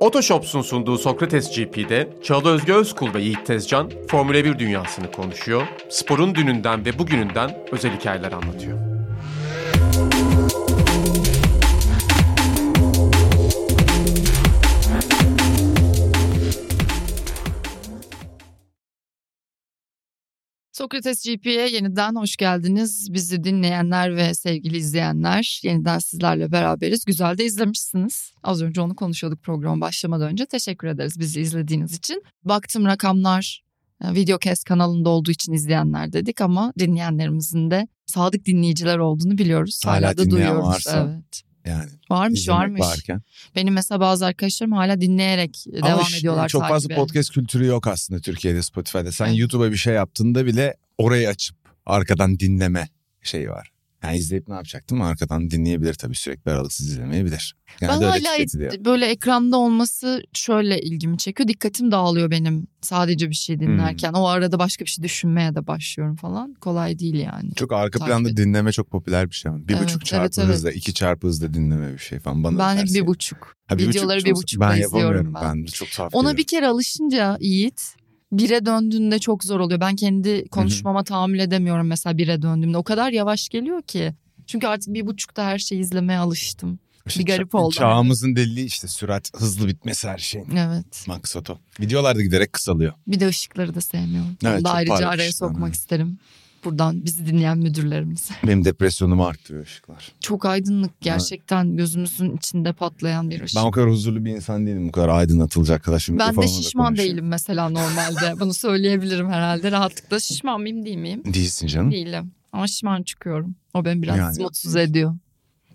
Otoshops'un sunduğu Sokrates GP'de Çağla Özge Özkul ve Yiğit Tezcan Formula 1 dünyasını konuşuyor, sporun dününden ve bugününden özel hikayeler anlatıyor. Sokrates GP'ye yeniden hoş geldiniz. Bizi dinleyenler ve sevgili izleyenler yeniden sizlerle beraberiz. Güzel de izlemişsiniz. Az önce onu konuşuyorduk program başlamadan önce. Teşekkür ederiz bizi izlediğiniz için. Baktım rakamlar e, Videocast kanalında olduğu için izleyenler dedik ama dinleyenlerimizin de sadık dinleyiciler olduğunu biliyoruz. Hala Hala, da duyuyoruz. varsa. Evet. Yani Varmış varmış. varken. Benim mesela bazı arkadaşlarım hala dinleyerek Ama devam işte ediyorlar Çok fazla takibe. podcast kültürü yok aslında Türkiye'de Spotify'da. Sen Evet. YouTube'a bir şey yaptığında bile orayı açıp arkadan dinleme şeyi var. Yani izleyip ne yapacak değil mi? Arkadan dinleyebilir tabii sürekli aralıksız izlemeyebilir. Ben Genelde öyle hala böyle ekranda olması şöyle ilgimi çekiyor. Dikkatim dağılıyor benim sadece bir şey dinlerken. Hmm. O arada başka bir şey düşünmeye de başlıyorum falan. Kolay değil yani. Çok arka Takip planda et- dinleme çok popüler bir şey. Bir Evet, buçuk evet, çarpı evet. hızla, iki çarpı hızla dinleme bir şey falan. Bana ben hep bir buçuk. Ha, bir videoları buçuk bir buçukla ben izliyorum ben. Ben çok tuhaf Ona geliyor. bir kere alışınca Yiğit bire döndüğünde çok zor oluyor. Ben kendi konuşmama tahammül edemiyorum mesela bire döndüğümde. O kadar yavaş geliyor ki. Çünkü artık bir buçukta her şeyi izlemeye alıştım. İşte bir garip ça- oldu. Çağımızın deliliği işte sürat, hızlı bitmesi her şeyin. Evet. Maksat o. Videolar da giderek kısalıyor. Bir de ışıkları da sevmiyorum. Evet, Onu da ayrıca parlak araya ışıklar, sokmak evet. isterim. Buradan bizi dinleyen müdürlerimize. Benim depresyonumu arttırıyor ışıklar. Çok aydınlık gerçekten gözümüzün içinde patlayan bir ışık. Ben o kadar huzurlu bir insan değilim. Bu kadar aydınlatılacak kadar. Şimdi Ben de şişman değilim mesela normalde. Bunu söyleyebilirim herhalde rahatlıkla. Şişman mıyım değil miyim? Değilsin canım. Değilim. Ama şişman çıkıyorum. O beni biraz Yani- mutsuz ediyor.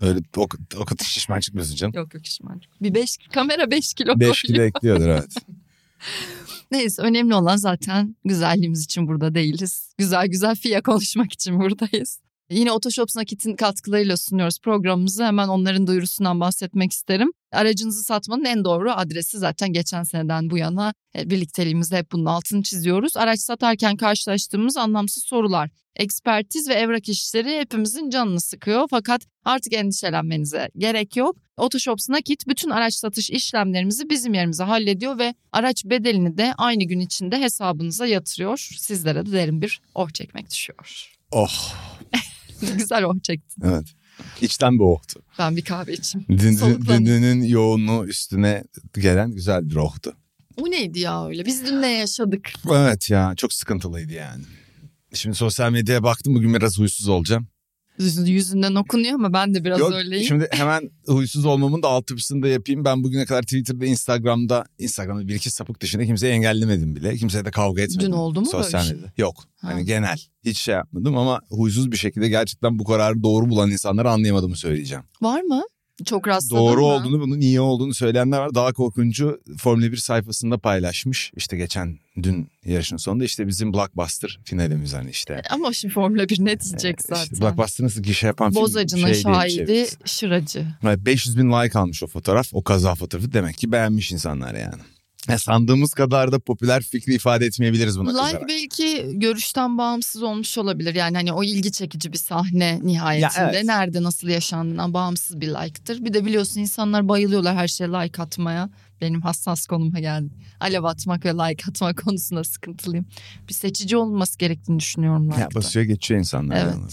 Öyle o, o kadar şişman çıkmıyorsun canım. Yok yok şişman. Bir beş, kamera 5 kilo 5 koyuyor. kilo ekliyordur evet. Neyse önemli olan zaten güzelliğimiz için burada değiliz. Güzel güzel FİA konuşmak için buradayız. Yine Otoshop Nakit'in katkılarıyla sunuyoruz programımızı. Hemen onların duyurusundan bahsetmek isterim. Aracınızı satmanın en doğru adresi zaten geçen seneden bu yana e, birlikteliğimizde hep bunun altını çiziyoruz. Araç satarken karşılaştığımız anlamsız sorular. Ekspertiz ve evrak işleri hepimizin canını sıkıyor fakat artık endişelenmenize gerek yok. Otoshop Nakit bütün araç satış işlemlerimizi bizim yerimize hallediyor ve araç bedelini de aynı gün içinde hesabınıza yatırıyor. Sizlere de derin bir oh çekmek düşüyor. Oh Güzel oh çektin. evet. İçten bir ohtu. Ben bir kahve içeyim. Dün, dün, yoğunluğu üstüne gelen güzel bir ohtu. O neydi ya öyle? Biz dün ne yaşadık? Evet ya çok sıkıntılıydı yani. Şimdi sosyal medyaya baktım bugün biraz huysuz olacağım. Yüzü- Yüzünden okunuyor ama ben de biraz Yok, öyleyim. Şimdi hemen huysuz olmamın da altyapısını da yapayım. Ben bugüne kadar Twitter'da, Instagram'da, Instagram'da bir iki sapık dışında kimseyi engellemedim bile. Kimseye de kavga etmedim. Dün oldu mu böyle Sosyal bir şey? medyada. Yok. Ha. Hani genel. Hiç şey yapmadım ama huysuz bir şekilde gerçekten bu kararı doğru bulan insanları anlayamadığımı söyleyeceğim. Var mı? Çok rastladın Doğru mı? olduğunu, bunun iyi olduğunu söyleyenler var. Daha korkuncu Formula 1 sayfasında paylaşmış. İşte geçen dün yarışın sonunda işte bizim Blockbuster finalimiz hani işte. Ama şimdi Formula 1 ne diyecek İşte zaten? Blockbuster nasıl gişe yapan film Bozacının şey diye şahidi çevirdi. Şıracı. Evet, 500 bin like almış o fotoğraf. O kaza fotoğrafı demek ki beğenmiş insanlar yani. Ya sandığımız kadar da popüler fikri ifade etmeyebiliriz buna Like kızarak. belki görüşten bağımsız olmuş olabilir. Yani hani o ilgi çekici bir sahne nihayetinde. Ya evet. Nerede nasıl yaşandığından bağımsız bir like'tır. Bir de biliyorsun insanlar bayılıyorlar her şeye like atmaya. Benim hassas konuma geldi. Alev atmak ve like atmak konusunda sıkıntılıyım. Bir seçici olması gerektiğini düşünüyorum Ya like'da. basıyor geçiyor insanlar. Evet. yani.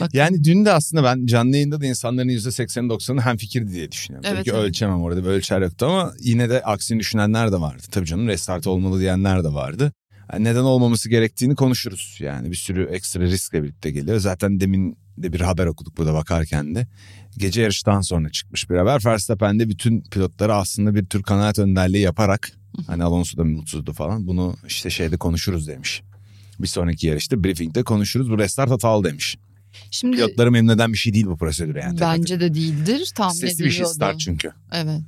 Bak- Yani dün de aslında ben canlı yayında da insanların %80-90'ı hem fikir diye düşünüyorum. Tabii Evet, ki evet. ölçemem orada bir ölçer yoktu ama yine de aksini düşünenler de vardı. Tabii canım restart olmalı diyenler de vardı. Yani neden olmaması gerektiğini konuşuruz. Yani bir sürü ekstra riskle birlikte geliyor. Zaten demin de bir haber okuduk burada bakarken de. Gece yarıştan sonra çıkmış bir haber. Verstappen de bütün pilotları aslında bir tür kanaat önderliği yaparak hani Alonso da mutsuzdu falan. Bunu işte şeyde konuşuruz demiş. Bir sonraki yarışta briefingde konuşuruz. Bu restart hatalı demiş. Şimdi Pilotları memnun eden bir şey değil bu prosedür yani. bence de değildir. Tahmin Sesli bir şey start çünkü. Evet.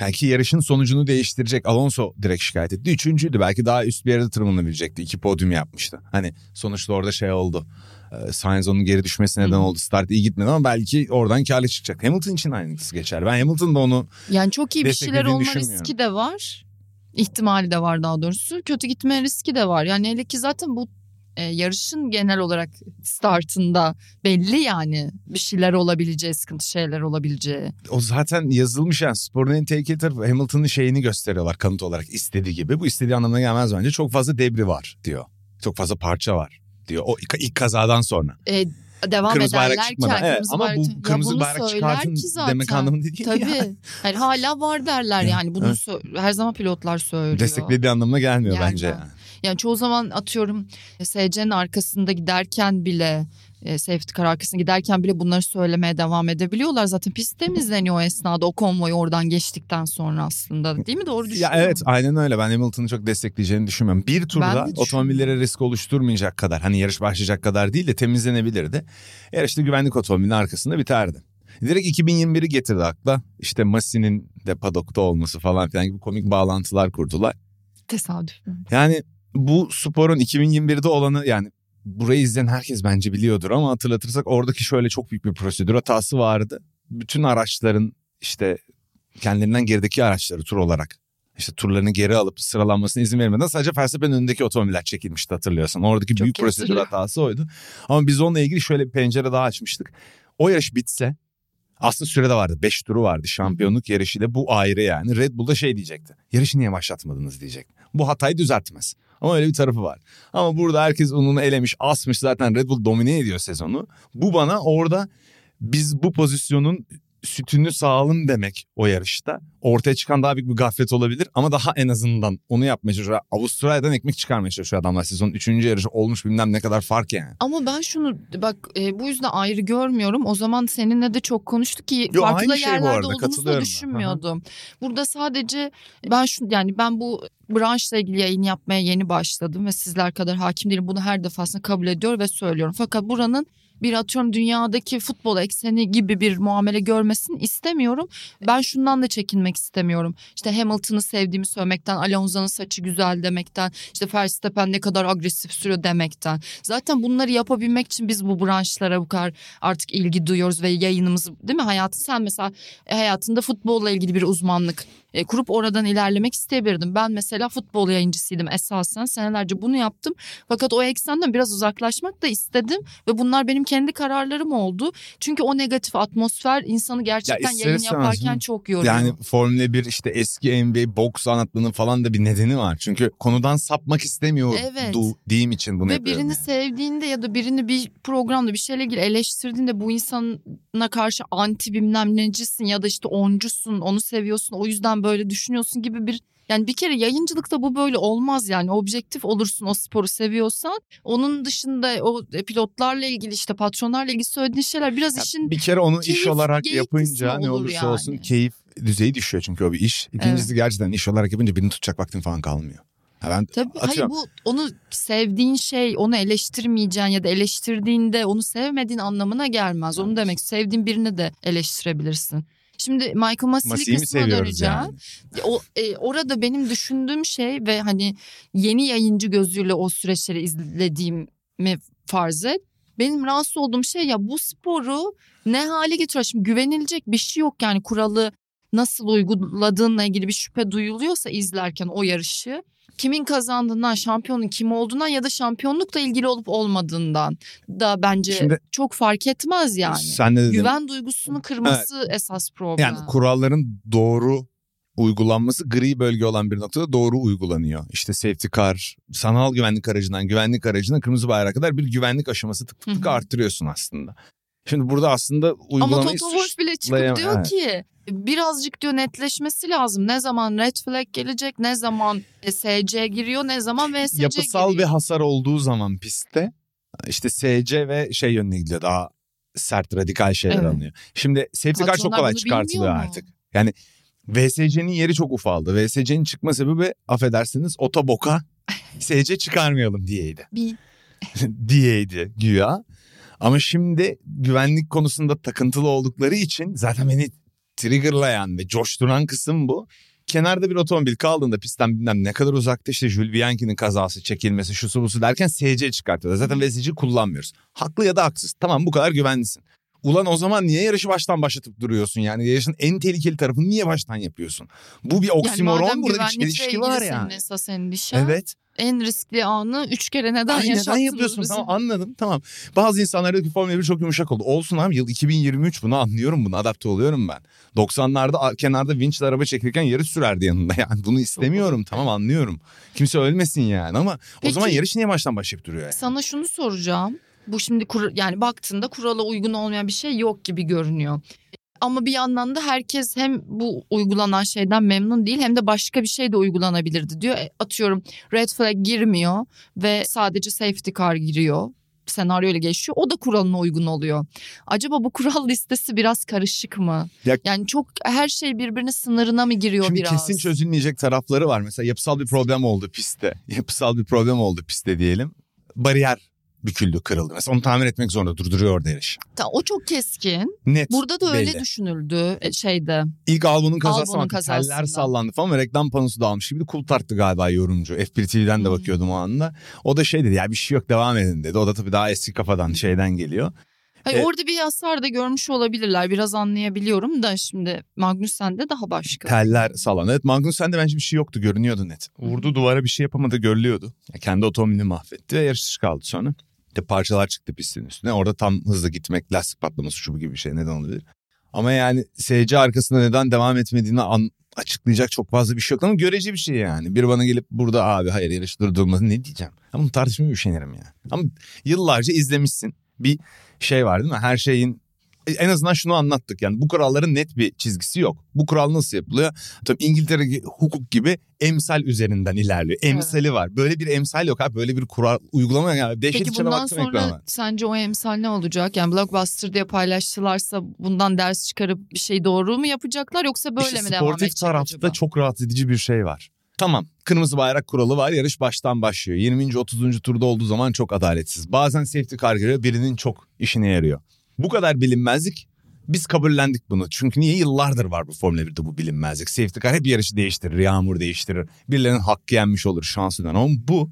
Yani ki yarışın sonucunu değiştirecek. Alonso direkt şikayet etti. Üçüncüydü. Belki daha üst bir yerde tırmanabilecekti. İki podyum yapmıştı. Hani sonuçta orada şey oldu. Ee, Sainz onun geri düşmesi neden Hı. oldu. Start iyi gitmedi ama belki oradan karlı çıkacak. Hamilton için aynısı geçer. Ben Hamilton'da onu Yani çok iyi bir şeyler olma riski de var. İhtimali de var daha doğrusu. Kötü gitme riski de var. Yani hele ki zaten bu e, yarışın genel olarak startında belli yani bir şeyler olabileceği, sıkıntı şeyler olabileceği. O zaten yazılmış yani sporun en tehlikeli tarafı Hamilton'ın şeyini gösteriyorlar kanıt olarak istediği gibi. Bu istediği anlamına gelmez bence. Çok fazla debri var diyor. Çok fazla parça var diyor. O ilk, ilk kazadan sonra. E, devam Kırmızı bayrak ederlerken çıkmadan. Evet, kırmızı ama bayrak, bu kırmızı bayrak çıkartın ki zaten. demek anlamında değil Tabii. ya. Yani hala var derler yani bunu evet. sö- her zaman pilotlar söylüyor. Desteklediği anlamına gelmiyor Gelmez. bence. Yani. Yani çoğu zaman atıyorum e, SC'nin arkasında giderken bile e, safety car arkasında giderken bile bunları söylemeye devam edebiliyorlar. Zaten pist temizleniyor o esnada o konvoy oradan geçtikten sonra aslında değil mi? Doğru Ya düşünüyorum. evet aynen öyle. Ben Hamilton'ı çok destekleyeceğini düşünmüyorum. Bir turda otomobillere risk oluşturmayacak kadar hani yarış başlayacak kadar değil de temizlenebilirdi. Yarışta güvenlik otomobilinin arkasında biterdi. Direkt 2021'i getirdi akla. İşte Masi'nin de padokta olması falan filan gibi komik bağlantılar kurdular. Tesadüf. Yani bu sporun 2021'de olanı yani burayı izleyen herkes bence biliyordur ama hatırlatırsak oradaki şöyle çok büyük bir prosedür hatası vardı. Bütün araçların işte kendilerinden gerideki araçları tur olarak işte turlarını geri alıp sıralanmasına izin vermeden sadece Verstappen'in önündeki otomobiller çekilmişti hatırlıyorsan. Oradaki Çok büyük prosedür hatası oydu. Ama biz onunla ilgili şöyle bir pencere daha açmıştık. O yarış bitse aslında sürede vardı. 5 turu vardı şampiyonluk yarışıyla bu ayrı yani. Red Bull'da şey diyecekti. Yarışı niye başlatmadınız diyecek. Bu hatayı düzeltmez. Ama öyle bir tarafı var. Ama burada herkes ununu elemiş, asmış zaten Red Bull domine ediyor sezonu. Bu bana orada biz bu pozisyonun sütünü sağalım demek o yarışta. Ortaya çıkan daha büyük bir gaflet olabilir ama daha en azından onu yapmaya çalışıyor. Avustralya'dan ekmek çıkarmaya çalışıyor adamlar sezonun 3. yarışı olmuş bilmem ne kadar fark yani. Ama ben şunu bak e, bu yüzden ayrı görmüyorum. O zaman seninle de çok konuştuk ki Yo, farklı şey yerlerde olduğumuzu da düşünmüyordum. Burada sadece ben şu yani ben bu branşla ilgili yayın yapmaya yeni başladım ve sizler kadar hakim değilim. Bunu her defasında kabul ediyor ve söylüyorum. Fakat buranın bir atıyorum dünyadaki futbol ekseni gibi bir muamele görmesini istemiyorum. Ben şundan da çekinmek istemiyorum. İşte Hamilton'ı sevdiğimi söylemekten, Alonso'nun saçı güzel demekten, işte Verstappen ne kadar agresif sürüyor demekten. Zaten bunları yapabilmek için biz bu branşlara bu kadar artık ilgi duyuyoruz ve yayınımızı değil mi hayatı sen mesela e, hayatında futbolla ilgili bir uzmanlık e, kurup oradan ilerlemek isteyebilirdim. Ben mesela futbol yayıncısıydım esasen senelerce bunu yaptım. Fakat o eksenden biraz uzaklaşmak da istedim ve bunlar benim kendi kararlarım oldu. Çünkü o negatif atmosfer insanı gerçekten ister yayın yaparken çok yoruyor. Yani Formula 1 işte eski NBA boks anlattığının falan da bir nedeni var. Çünkü konudan sapmak istemiyor Evet. du- diyeyim için bunu Ve yapıyorum birini yani. sevdiğinde ya da birini bir programda bir şeyle ilgili eleştirdiğinde bu insana karşı anti bilmem necisin ya da işte oncusun onu seviyorsun o yüzden böyle düşünüyorsun gibi bir yani bir kere yayıncılıkta bu böyle olmaz yani objektif olursun o sporu seviyorsan onun dışında o pilotlarla ilgili işte patronlarla ilgili söylediğin şeyler biraz işin bir kere onu iş keyif, olarak geyik yapınca ne olur olursa yani. olsun keyif düzeyi düşüyor çünkü o bir iş. İkincisi gerçekten iş olarak yapınca birini tutacak vaktin falan kalmıyor. Ha ben Tabii hayır atıyorum. bu onu sevdiğin şey onu eleştirmeyeceğin ya da eleştirdiğinde onu sevmediğin anlamına gelmez. Onu demek sevdiğin birini de eleştirebilirsin. Şimdi Michael Masi'yi kısmına döneceğim. yani? O, e, orada benim düşündüğüm şey ve hani yeni yayıncı gözüyle o süreçleri izlediğimi farz et. Benim rahatsız olduğum şey ya bu sporu ne hale getiriyor? Şimdi güvenilecek bir şey yok yani kuralı nasıl uyguladığınla ilgili bir şüphe duyuluyorsa izlerken o yarışı kimin kazandığından, şampiyonun kim olduğundan ya da şampiyonlukla ilgili olup olmadığından da bence Şimdi- çok fark etmez yani. Sen de dedin. Güven duygusunu kırması esas problem. Yani kuralların doğru uygulanması gri bölge olan bir noktada doğru uygulanıyor. İşte safety car, sanal güvenlik aracından güvenlik aracına kırmızı bayrağa kadar bir güvenlik aşaması tık tık tık arttırıyorsun aslında. Şimdi burada aslında Ama uygulamayı Toto Wolff bile çıkıp diyor Evet. ki birazcık diyor netleşmesi lazım. Ne zaman red flag gelecek, ne zaman SC giriyor, ne zaman VSC yapısal bir hasar olduğu zaman pistte işte SC ve şey yönüne gidiyor daha sert radikal şeyler Evet. alınıyor. Şimdi safety car çok kolay çıkartılıyor artık. Yani VSC'nin yeri çok ufaldı. VSC'nin çıkma sebebi affedersiniz otoboka SC çıkarmayalım diyeydi. Diyeydi güya. Ama şimdi güvenlik konusunda takıntılı oldukları için zaten beni triggerlayan ve coşturan kısım bu. Kenarda bir otomobil kaldığında pistten bilmem ne kadar uzakta işte Jules Bianchi'nin kazası çekilmesi şusu busu derken SC çıkartıyorlar. Zaten VSC kullanmıyoruz. Haklı ya da haksız. Tamam bu kadar güvenlisin. Ulan o zaman niye yarışı baştan başlatıp duruyorsun yani? Yarışın en tehlikeli tarafını niye baştan yapıyorsun? Bu bir oksimoron yani burada bir çelişki var yani. esas endişen. Evet. En riskli anı üç kere neden Ay, yaşattınız neden yapıyorsun? bizi? Tamam anladım. Tamam. Bazı insanlar diyor ki Formula 1 çok yumuşak oldu. Olsun abi yıl 2023 bunu anlıyorum bunu adapte oluyorum ben. 90'larda a- kenarda vinçle araba çekilirken yarış sürerdi yanında yani bunu istemiyorum tamam anlıyorum. Kimse ölmesin yani ama o Peki- zaman yarış niye baştan başlayıp duruyor yani? Sana şunu soracağım. Bu şimdi kur, yani baktığında kurala uygun olmayan bir şey yok gibi görünüyor. Ama bir yandan da herkes hem bu uygulanan şeyden memnun değil hem de başka bir şey de uygulanabilirdi diyor. E, Atıyorum red flag girmiyor ve sadece safety car giriyor. Senaryo ile geçiyor. O da kuralına uygun oluyor. Acaba bu kural listesi biraz karışık mı? Ya- Yani çok her şey birbirine sınırına mı giriyor Şimdi biraz? kesin çözülmeyecek tarafları var. Mesela yapısal bir problem oldu pistte. Yapısal bir problem oldu pistte diyelim. Bariyer büküldü, kırıldı. Mesela onu tamir etmek zorunda durduruyor orada yarış. Ta- O çok keskin. Net. Burada da öyle belli. düşünüldü e, şeyde. İlk Albon'un kazası Albon'un kazasında. Teller sallandı falan ve reklam panosu da almış gibi de kul tarttı galiba yorumcu. F1 TV'den de Hmm. bakıyordum o anda. O da şey dedi ya bir şey yok devam edin dedi. O da tabii daha eski kafadan şeyden geliyor. Hayır, E- orada bir hasar da görmüş olabilirler. Biraz anlayabiliyorum da şimdi Magnussen'de daha başka. Teller sallandı. Evet Magnussen'de bence bir şey yoktu görünüyordu net. Vurdu duvara bir şey yapamadı görülüyordu. Ya kendi otomobilini mahvetti ve yarış dışı kaldı sonra. İşte parçalar çıktı pistin üstüne. Orada tam hızlı gitmek, lastik patlaması şu gibi bir şey neden olabilir. Ama yani seyirci arkasında neden devam etmediğini an- açıklayacak çok fazla bir şey yok ama görece bir şey yani. Bir bana gelip burada abi hayır yarış durdurulması ne diyeceğim? Ama tartışmaya üşenirim ya. Ama yıllarca izlemişsin. Bir şey var değil mi? Her şeyin en azından şunu anlattık yani bu kuralların net bir çizgisi yok. Bu kural nasıl yapılıyor? Tabii İngiltere hukuk gibi emsal üzerinden ilerliyor. Emsali var. Böyle bir emsal yok abi. Böyle bir kural uygulama yani. Dehşet Peki bundan sonra ekrana. sence o emsal ne olacak? Yani Blockbuster diye paylaştılarsa bundan ders çıkarıp bir şey doğru mu yapacaklar yoksa böyle İşte mi devam sportif edecek tarafta acaba? çok rahatsız edici bir şey var. Tamam kırmızı bayrak kuralı var yarış baştan başlıyor. 20. 30. turda olduğu zaman çok adaletsiz. Bazen safety car giriyor birinin çok işine yarıyor. Bu kadar bilinmezlik biz kabullendik bunu. Çünkü niye yıllardır var bu Formula 1'de bu bilinmezlik. Safety car hep yarışı değiştirir, yağmur değiştirir. Birilerinin hakkı yenmiş olur şansından. Ama bu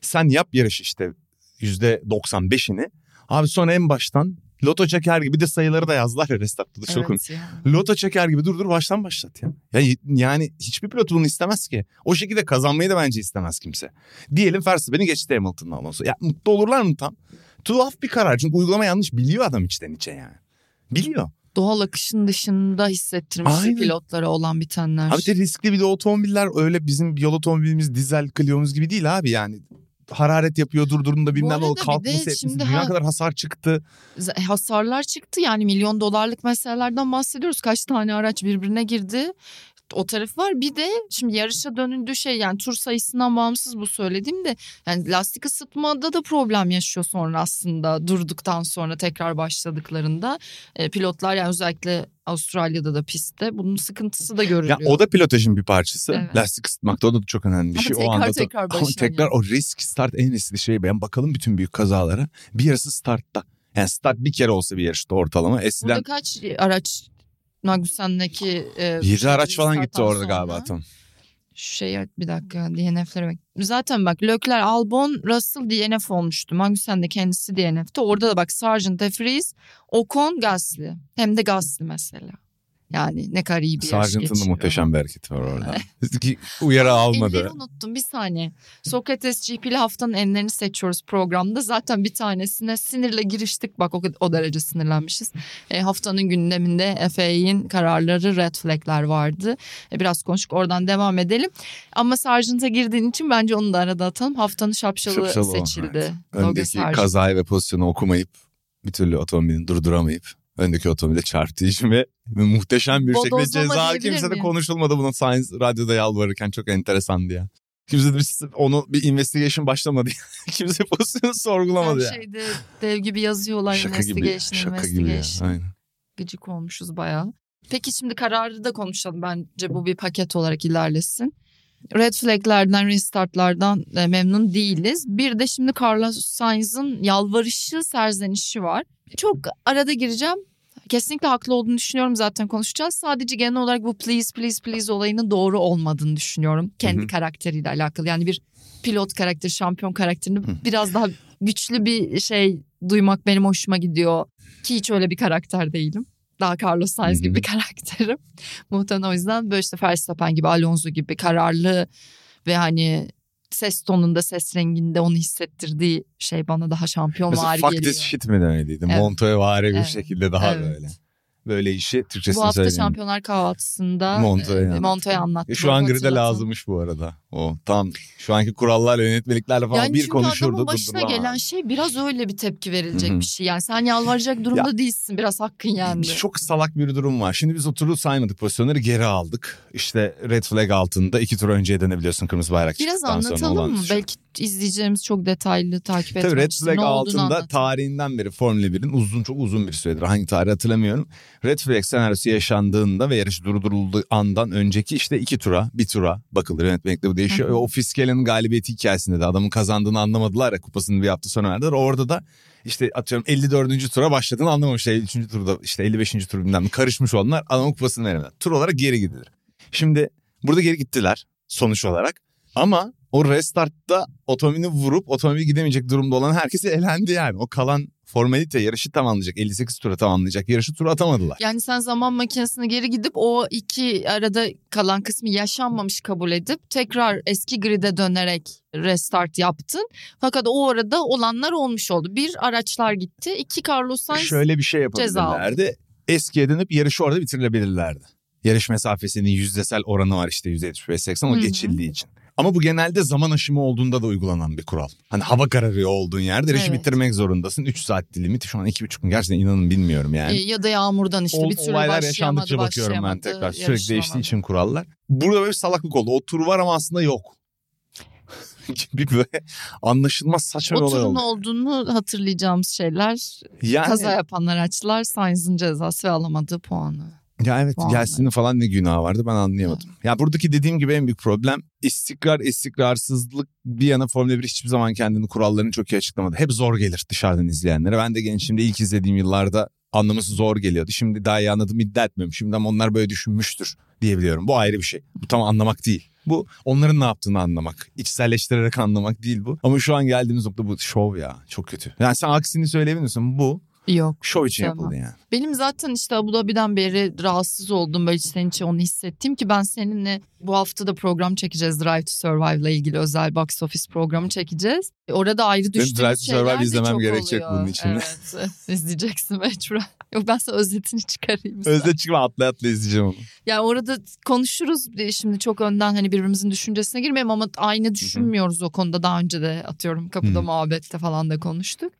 sen yap yarış işte %95'ini. Abi sonra en baştan loto çeker gibi de sayıları da yazdılar ya restartta da çok Evet ya. Loto çeker gibi dur dur baştan başlat ya. ya. Yani hiçbir pilot bunu istemez ki. O şekilde kazanmayı da bence istemez kimse. Diyelim Verstappen'i geçti Hamilton'la Alonso. Ya mutlu olurlar mı tam? Tuhaf bir karar çünkü uygulama yanlış biliyor adam içten içe yani. Biliyor. Doğal akışın dışında hissettirmiş Aynen. pilotlara olan bitenler. Abi de riskli bir de otomobiller öyle bizim yol otomobilimiz dizel Clio'muz gibi değil abi yani. Hararet yapıyor durdurduğunda bilmem arada ne de kalkması etmesi. Dünya ha- kadar hasar çıktı. Hasarlar çıktı yani milyon dolarlık meselelerden bahsediyoruz. Kaç tane araç birbirine girdi. O taraf var. Bir de şimdi yarışa dönüldüğü şey yani tur sayısından bağımsız bu söylediğim de yani lastik ısıtmada da problem yaşıyor sonra aslında durduktan sonra tekrar başladıklarında E, pilotlar yani özellikle Avustralya'da da pistte bunun sıkıntısı da Ya görülüyor. o da pilotajın bir parçası. Evet. Lastik ısıtmakta o da çok önemli bir Ama şey. tekrar o anda da- tekrar Ama tekrar yani. o risk start en riskli şey. Ben bakalım bütün büyük kazalara. Bir yarısı startta. Yani start bir kere olsa bir yarışta ortalama. Eskiden Burada kaç araç Magnussen'deki e, 7 araç falan gitti orada galiba tam. Şu şey bir dakika DNF'lere bak. Zaten bak Leclerc, Albon, Russell DNF olmuştu. Magnussen de kendisi DNF'ti. Orada da bak Sargent, De Vries, Ocon, Gasly. Hem de Gasly mesela. Yani ne kadar iyi bir Sargent'ın da geçiriyor. muhteşem bir hareketi var orada. Uyarı almadı. Enleri unuttum bir saniye. Sokrates GP'li haftanın enlerini seçiyoruz programda. Zaten bir tanesine sinirle giriştik. Bak o, o derece sinirlenmişiz. E, haftanın gündeminde FA'nin kararları red flag'ler vardı. E, biraz konuştuk oradan devam edelim. Ama Sargent'a girdiğin için bence onu da arada atalım. Haftanın şapşalı, Şapşalı o, seçildi. evet. Logan Öndeki kazayı ve pozisyonu okumayıp bir türlü otomobilini durduramayıp öndeki otomobile çarptığı için ve muhteşem bir şekilde Bodozlama ceza diyebilir kimse de konuşulmadı bunu Science radyoda yalvarırken çok enteresandı ya. Kimse de bir, onu bir investigation başlamadı. kimse pozisyonu sorgulamadı Her ya. şeyde dev gibi yazıyorlar. Şaka gibi, investigation, şaka gibi ya. investigation. Aynen. gıcık olmuşuz bayağı. Peki şimdi kararı da konuşalım. Bence bu bir paket olarak ilerlesin. Red flaglerden, restartlardan e, memnun değiliz. Bir de şimdi Carlos Sainz'ın yalvarışı, serzenişi var. Çok arada gireceğim. Kesinlikle haklı olduğunu düşünüyorum zaten konuşacağız. Sadece genel olarak bu please please please olayının doğru olmadığını düşünüyorum. Kendi Hı hı. karakteriyle alakalı. Yani bir pilot karakteri, şampiyon karakterini Hı. biraz daha güçlü bir şey duymak benim hoşuma gidiyor. Ki hiç öyle bir karakter değilim. Daha Carlos Sainz Hı hı. gibi bir karakterim. Muhtemelen o yüzden böyle işte Verstappen gibi, Alonso gibi kararlı ve hani ses tonunda, ses renginde onu hissettirdiği şey bana daha şampiyon Mesela fuck geliyor. this shit mi demediydi? Evet. Montoya vari bir Evet. şekilde daha Evet. böyle. Böyle işi Türkçesini Bu hafta söyleyeyim. Şampiyonlar Kahvaltısı'nda Montoya e, anlattı. Montoya anlattı. E, şu an gride lazımmış bu arada. O tam şu anki kurallarla yönetmeliklerle falan Yani bir konuşurdu. adamın başına durdurulamaz. gelen şey biraz öyle bir tepki verilecek bir şey. Yani sen yalvaracak durumda değilsin. Biraz hakkın yendi. Çok salak bir durum var. Şimdi biz oturup saymadık pozisyonları geri aldık. İşte red flag altında iki tur önceye dönebiliyorsun kırmızı bayrak Biraz çıktıktan sonra olan anlatalım mı? şu. Belki izleyeceğimiz çok detaylı takip Tabii etmek Red için Flag ne altında tarihinden beri Formula 1'in uzun çok uzun bir süredir hangi tarih hatırlamıyorum. Red Flag senaryosu yaşandığında ve yarış durdurulduğu andan önceki işte iki tura bir tura bakılır yönetmelikte bu değişiyor. Hı hı. O Fiskel'in galibiyeti hikayesinde de adamın kazandığını anlamadılar ya kupasını bir hafta sonra verdiler. Orada da işte atıyorum 54. tura başladığını anlamamışlar. 53. turda işte 55. tur bilmem karışmış onlar adamın kupasını veremediler. Tur olarak geri gidilir. Şimdi burada geri gittiler sonuç olarak. Ama o restartta otomobilini vurup otomobili gidemeyecek durumda olan herkesi elendi yani. O kalan formalite yarışı tamamlayacak. 58 tura tamamlayacak. Yarışı tura atamadılar. Yani sen zaman makinesine geri gidip o iki arada kalan kısmı yaşanmamış kabul edip tekrar eski grid'e dönerek restart yaptın. Fakat o arada olanlar olmuş oldu. Bir araçlar gitti. iki Carlos Sainz Şöyle bir şey ceza aldı. yapabilirlerdi. Eskiye dönüp yarışı orada bitirebilirlerdi. Yarış mesafesinin yüzdesel oranı var işte %75-80 o geçildiği için. Ama bu genelde zaman aşımı olduğunda da uygulanan bir kural. Hani hava kararıyor olduğun yerde Evet. bitirmek zorundasın. 3 saat limiti şu an 2,5 gün. Gerçekten inanın bilmiyorum yani. e, ya da yağmurdan işte Ol- bir türlü olaylar yaşandıkça bakıyorum ben tekrar. Sürekli değiştiği için kurallar. Burada böyle bir salaklık oldu. O tur var ama aslında yok. bir böyle anlaşılmaz saçma bir olay oldu. olduğunu hatırlayacağımız şeyler Yani, kaza yapan araçlar Sainz'ın cezası ve alamadığı puanı. Ya evet Puanlar. Gelsin'in falan ne günahı vardı ben anlayamadım. Ya buradaki dediğim gibi en büyük problem istikrar, istikrarsızlık bir yana Formula 1 hiçbir zaman kendini kurallarını çok iyi açıklamadı. Hep zor gelir dışarıdan izleyenlere. Ben de gençliğimde ilk izlediğim yıllarda anlaması zor geliyordu. Şimdi daha iyi anladım iddia etmiyorum. Şimdi ama onlar böyle düşünmüştür diyebiliyorum. Bu ayrı bir şey. Bu tam anlamak değil. Bu onların ne yaptığını anlamak. İçselleştirerek anlamak değil bu. Ama şu an geldiğimiz nokta bu şov ya. Çok kötü. Yani sen aksini söyleyebilir misin? Bu Yok. şov için Tamam. yapıldı yani. Benim zaten işte Abu Dhabi'den beri rahatsız oldum böyle içten içe onu hissettim ki ben seninle bu hafta da program çekeceğiz Drive to Survive ile ilgili özel box office programı çekeceğiz. E, Orada ayrı düştüğümüz Drive to Survive izlemem gerekecek oluyor. bunun için. Evet izleyeceksin mecburen. Yok ben sana özetini çıkarayım. Özde çıkma atla atla izleyeceğim onu. Yani orada konuşuruz E, şimdi çok önden hani birbirimizin düşüncesine girmeyelim ama aynı düşünmüyoruz o konuda daha önce de atıyorum kapıda Hı. muhabbette falan da konuştuk.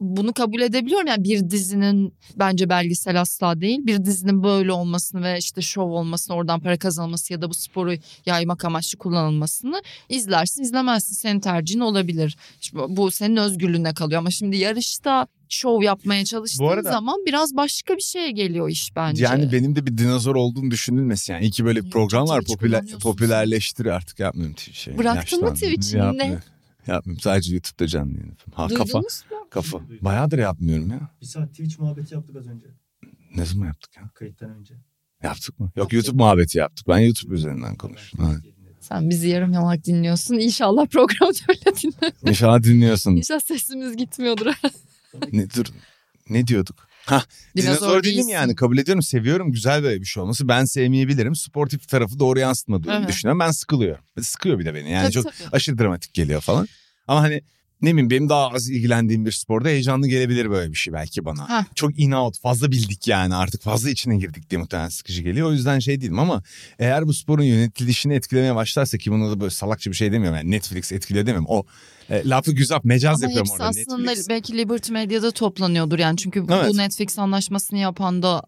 Bunu kabul edebiliyorum yani bir dizinin bence belgesel asla değil. Bir dizinin böyle olmasını ve işte şov olmasını oradan para kazanması ya da bu sporu yaymak amaçlı kullanılmasını izlersin izlemezsin senin tercihin olabilir. Şimdi bu senin özgürlüğüne kalıyor ama şimdi yarışta şov yapmaya çalıştığın arada- zaman biraz başka bir şeye geliyor iş bence. Yani benim de bir dinozor olduğunu düşünülmesin yani. İyi ki böyle bir program var popüler, popülerleştir artık yapmıyorum şey. Bıraktın mı yaşlandım. Twitch'i? Yapmıyorum. Yapmıyorum sadece YouTube'da canlı yayın yapıyorum. Ha Duydunuz kafa mu? kafa. Bayağıdır yapmıyorum ya. Bir saat Twitch muhabbeti yaptık az önce. Ne zaman yaptık ya? Kayıttan önce. Yaptık mı? Yok YouTube muhabbeti yaptık. Ben YouTube üzerinden konuştum. Ha. Sen bizi yarım yamalak dinliyorsun. İnşallah programda öyle dinle. İnşallah dinliyorsun. İnşallah sesimiz gitmiyordur. ne, dur, ne diyorduk? Ha dinozor, değilim değilsin. yani kabul ediyorum seviyorum güzel böyle bir şey olması. Ben sevmeyebilirim sportif tarafı doğru yansıtmadığını Evet. düşünüyorum. Ben sıkılıyorum. Sıkıyor bir de beni yani Tabii, çok tabii. aşırı dramatik geliyor falan. Ama hani ne bileyim benim daha az ilgilendiğim bir sporda heyecanlı gelebilir böyle bir şey belki bana. Heh. Çok in out fazla bildik yani artık fazla içine girdik diye muhtemelen sıkıcı geliyor. O yüzden şey değilim ama eğer bu sporun yönetilişini etkilemeye başlarsa ki buna da böyle salakça bir şey demiyorum. Yani Netflix etkiliyor demiyorum. O e, lafı güzel mecaz Ama yapıyorum orada. aslında Netflix. belki Liberty Medya'da toplanıyordur yani. Çünkü Evet. bu Netflix anlaşmasını yapan da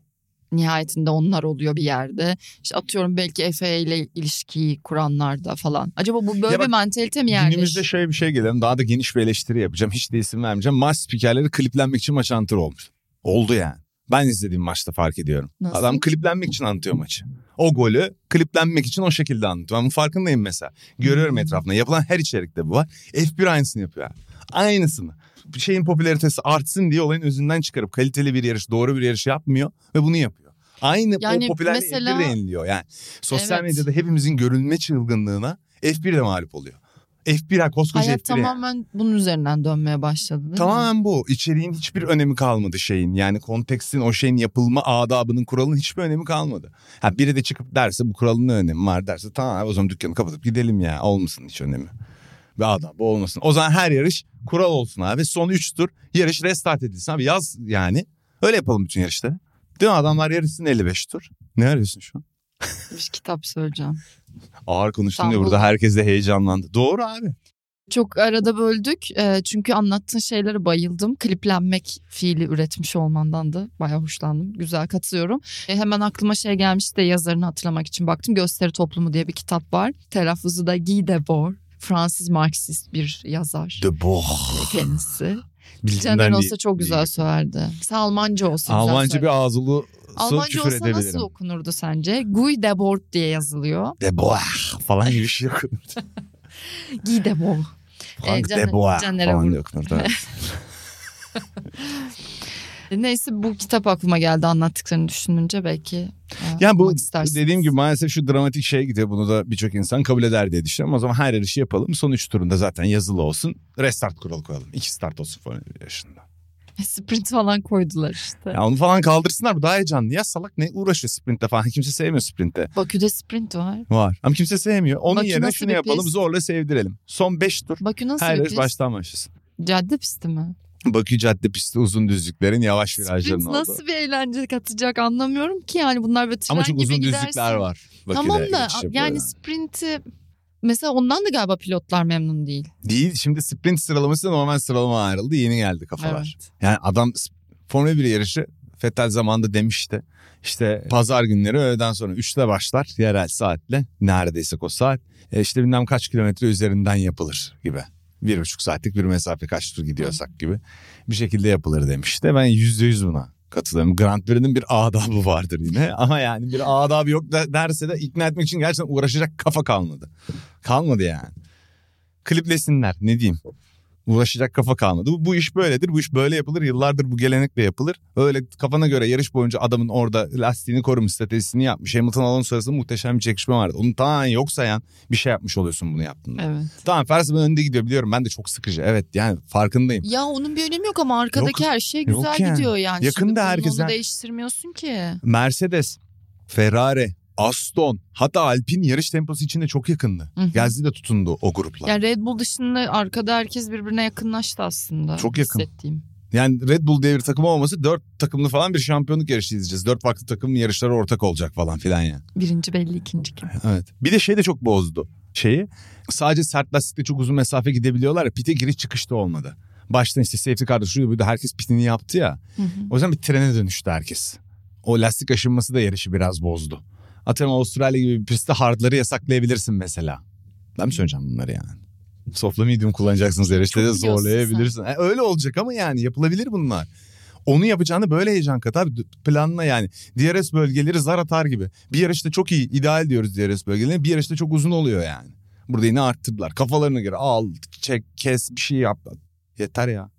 nihayetinde onlar oluyor bir yerde. İşte atıyorum belki FA ile ilişkiyi kuranlar da falan. Acaba bu böyle Ya bak, bir mantalite mi yerleşti? Günümüzde şöyle bir şey gelelim. Daha da geniş bir eleştiri yapacağım. Hiç de isim vermeyeceğim. Maç spikerleri kliplenmek için maç antrenörü olmuş. Oldu yani. Ben izlediğim maçta fark ediyorum. Nasıl? Adam kliplenmek için anlatıyor maçı. O golü kliplenmek için o şekilde anlatıyor. Ben bunun farkındayım mesela. Görüyorum Hmm. etrafında. Yapılan her içerikte bu var. F1 aynısını yapıyor. abi. Aynısını. Bir şeyin popülaritesi artsın diye olayın özünden çıkarıp kaliteli bir yarış, doğru bir yarış yapmıyor ve bunu yapıyor. Aynı Yani o popülerliği mesela- F1 de yeniliyor. Yani sosyal Evet. medyada hepimizin görülme çılgınlığına F1 de mağlup oluyor. F1 ha koskoca Hayat F1 yani. tamamen bunun üzerinden dönmeye başladı değil mi? Tamamen bu. İçeriğin hiçbir önemi kalmadı şeyin. Yani kontekstin o şeyin yapılma adabının kuralının hiçbir önemi kalmadı. Ha biri de çıkıp derse bu kuralın ne önemi var derse tamam o zaman dükkanı kapatıp gidelim ya. Olmasın hiç önemi. Bir adam bu olmasın. O zaman her yarış kural olsun abi. Son 3 tur yarış restart edilsin abi. Yaz yani. Öyle yapalım bütün yarışları. Değil mi adamlar yarışsın 55 tur. Ne arıyorsun şu an? Bir kitap söyleyeceğim. Ağır konuştun Tamam, diye burada herkes de heyecanlandı. Doğru abi. Çok arada böldük Ee, çünkü anlattığın şeylere bayıldım. Kliplenmek fiili üretmiş olmandan da bayağı hoşlandım. Güzel katılıyorum. E, hemen aklıma şey gelmişti de yazarını hatırlamak için baktım. Gösteri Toplumu diye bir kitap var. Telaffuzu da Guy Debord. Fransız Marksist bir yazar De Boer. kendisi. Bildiğimden olsa değil. çok güzel söylerdi. Sen Almanca olsa güzel Almanca söyler. bir ağzılı Almanca küfür olsa edebilirim. nasıl okunurdu sence? Guy Debord diye yazılıyor. De Boer falan gibi bir şey okunurdu. Guy Debord. Frank Caner- De Boer Caner'e falan diye okunurdu. evet. Neyse bu kitap aklıma geldi anlattıklarını düşününce belki. e, Yani bu dediğim gibi maalesef şu dramatik şeye gidiyor. Bunu da birçok insan kabul eder diye düşünüyorum. O zaman her yarışı yapalım. Son 3 turunda zaten yazılı olsun. Restart kuralı koyalım. 2 start olsun falan yaşında. Sprint falan koydular işte. Ya onu falan kaldırsınlar bu daha heyecanlı. Ya salak ne uğraşıyor sprintte falan. Kimse sevmiyor sprintte. Bakü'de sprint var. Var. Ama kimse sevmiyor. Onun Bakü yerine şunu yapalım pist? zorla sevdirelim. Son 5 tur. Bakü nasıl Her bir pist? baştan başlasın. Cadde pisti mi? Bakü cadde pisti uzun düzlüklerin yavaş virajların olduğu. nasıl bir eğlence katacak anlamıyorum ki yani bunlar böyle tren Ama çok gibi uzun gidersin. düzlükler var. Bakü'de Tamam da yani sprinti mesela ondan da galiba pilotlar memnun değil. Değil şimdi sprint sıralaması da normal sıralama ayrıldı. Yeni geldi kafalar. Evet. Yani adam Formula 1 yarışı Fettel zamanında demişti. İşte pazar günleri öğleden sonra 3'te başlar yerel saatle. Neredeyse o saat. E işte bilmem kaç kilometre üzerinden yapılır gibi. Bir buçuk saatlik bir mesafe kaç tur gidiyorsak gibi bir şekilde yapılır demişti. Ben yüzde yüz buna katılıyorum. Grand Prix'nin bir adabı vardır yine ama yani bir adabı yok derse de ikna etmek için gerçekten uğraşacak kafa kalmadı. Kalmadı yani. Kliplesinler ne diyeyim. Uğraşacak kafa kalmadı. Bu, bu iş böyledir. Bu iş böyle yapılır. Yıllardır bu gelenekle yapılır. Öyle kafana göre yarış boyunca adamın orada lastiğini korumuş, stratejisini yapmış. Hamilton Alonso arasında muhteşem bir çekişme vardı. Onu tamamen yok sayan bir şey yapmış oluyorsun bunu yaptığında. Evet. Tamam Verstappen önde gidiyor biliyorum. Ben de çok sıkıcı. Evet yani farkındayım. Ya onun bir önemi yok ama arkadaki her şey yok güzel yani. gidiyor yani. Yakında Şimdi bunun herkese- Onu değiştirmiyorsun ki. Mercedes, Ferrari, Aston hatta Alpine yarış temposu içinde çok yakındı. Gazze de tutundu o grupla. Yani Red Bull dışında arkada herkes birbirine yakınlaştı aslında. Çok yakın. Hissettiğim. Yani Red Bull diye bir takım olması dört takımlı falan bir şampiyonluk yarışı izleyeceğiz. Dört farklı takımın yarışları ortak olacak falan filan yani. Birinci belli ikinci kim. Evet. Bir de şey de çok bozdu şeyi. Sadece sert lastikle çok uzun mesafe gidebiliyorlar ya. Pite giriş çıkışta olmadı. Baştan işte safety car'da şuydu buydu herkes pitini yaptı ya. Hı hı. O yüzden bir trene dönüştü herkes. O lastik aşınması da yarışı biraz bozdu. Atıyorum Avustralya gibi bir pistte hardları yasaklayabilirsin mesela. Ben mi söyleyeceğim bunları yani? Softla medium kullanacaksınız yarışta da Çok biliyorsun zorlayabilirsin. E, öyle olacak ama yani yapılabilir bunlar. Onu yapacağını böyle heyecan kat abi planla yani. DRS bölgeleri zar atar gibi. Bir yarışta çok iyi ideal diyoruz DRS bölgeleri. Bir yarışta çok uzun oluyor yani. Burada yine arttırdılar. Kafalarına göre al çek kes bir şey yap. Yeter ya.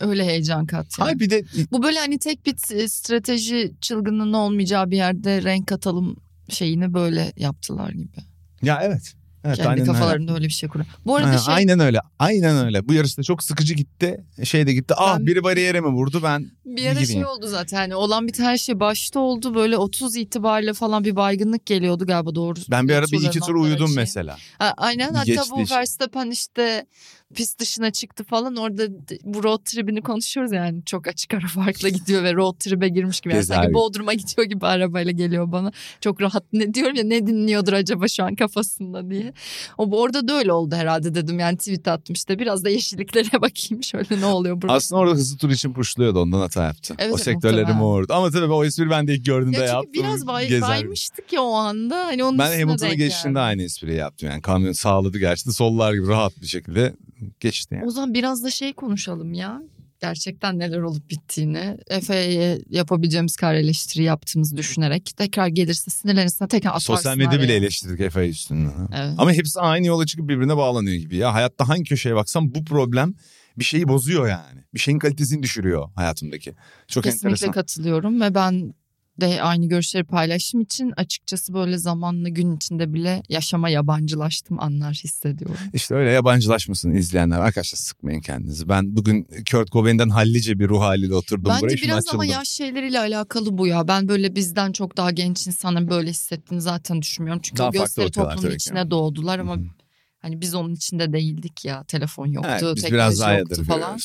Öyle heyecan kattı. Hayır bir de Bu böyle hani tek bir t- strateji çılgınlığının olmayacağı bir yerde renk katalım şeyini böyle yaptılar gibi. ya evet. Evet, Kendi aynen öyle. kafalarında öyle bir şey kuruyor. Bu arada Ha, şey Aynen öyle. Aynen öyle. Bu yarışta çok sıkıcı gitti. Şey de gitti. Ah Ben- biri bariyere mi vurdu ben bir ara şey oldu zaten. Hani olan bir her şey başta oldu. Böyle 30 itibariyle falan bir baygınlık geliyordu galiba doğru. ben bir ara bir iki tur uyudum şey. mesela. Ha, aynen hatta geçti bu. Verstappen işte pist dışına çıktı falan orada bu road trip'ini konuşuyoruz yani çok açık ara farkla gidiyor ve road trip'e girmiş gibi. Yani sanki. Bodrum'a gidiyor gibi arabayla geliyor bana. Çok rahat ne diyorum ya ne dinliyordur acaba şu an kafasında diye. O orada da öyle oldu herhalde dedim yani tweet attım işte biraz da yeşilliklere bakayım şöyle ne oluyor burada. Aslında orada hızlı tur için puşluyordu ondan hata yaptı. Evet, o evet, sektörleri muhtemelen. mordu. Ama tabii o espri ben de ilk gördüğümde ya yaptım. biraz bay, baymıştık ya o anda. Hani onun Ben denk geçişinde geldi. aynı espriyi yaptım. Yani kamyon sağladı gerçi sollar gibi rahat bir şekilde geçti yani. O zaman biraz da şey konuşalım ya. Gerçekten neler olup bittiğini. Efe'ye yapabileceğimiz kar eleştiri yaptığımızı düşünerek tekrar gelirse sinirlenirse tekrar atarsın Sosyal medya bile eleştirdik FA üstünden. Evet. Ama hepsi aynı yola çıkıp birbirine bağlanıyor gibi ya. Hayatta hangi köşeye baksam bu problem bir şeyi bozuyor yani. Bir şeyin kalitesini düşürüyor hayatımdaki. Çok Kesinlikle enteresan. katılıyorum ve ben de aynı görüşleri paylaştığım için açıkçası böyle zamanla gün içinde bile yaşama yabancılaştım anlar hissediyorum. İşte öyle yabancılaşmasın izleyenler. Arkadaşlar sıkmayın kendinizi. Ben bugün Kurt Cobain'den hallice bir ruh haliyle oturdum Bence buraya. Şimdi biraz ama açıldım. yaş şeyleriyle alakalı bu ya. Ben böyle bizden çok daha genç insanların böyle hissettiğini zaten düşünmüyorum. Çünkü Daha o gösteri ki. içine doğdular ama. Hani biz onun içinde değildik ya. Telefon yoktu, Evet, biz teknoloji biraz yoktu falan.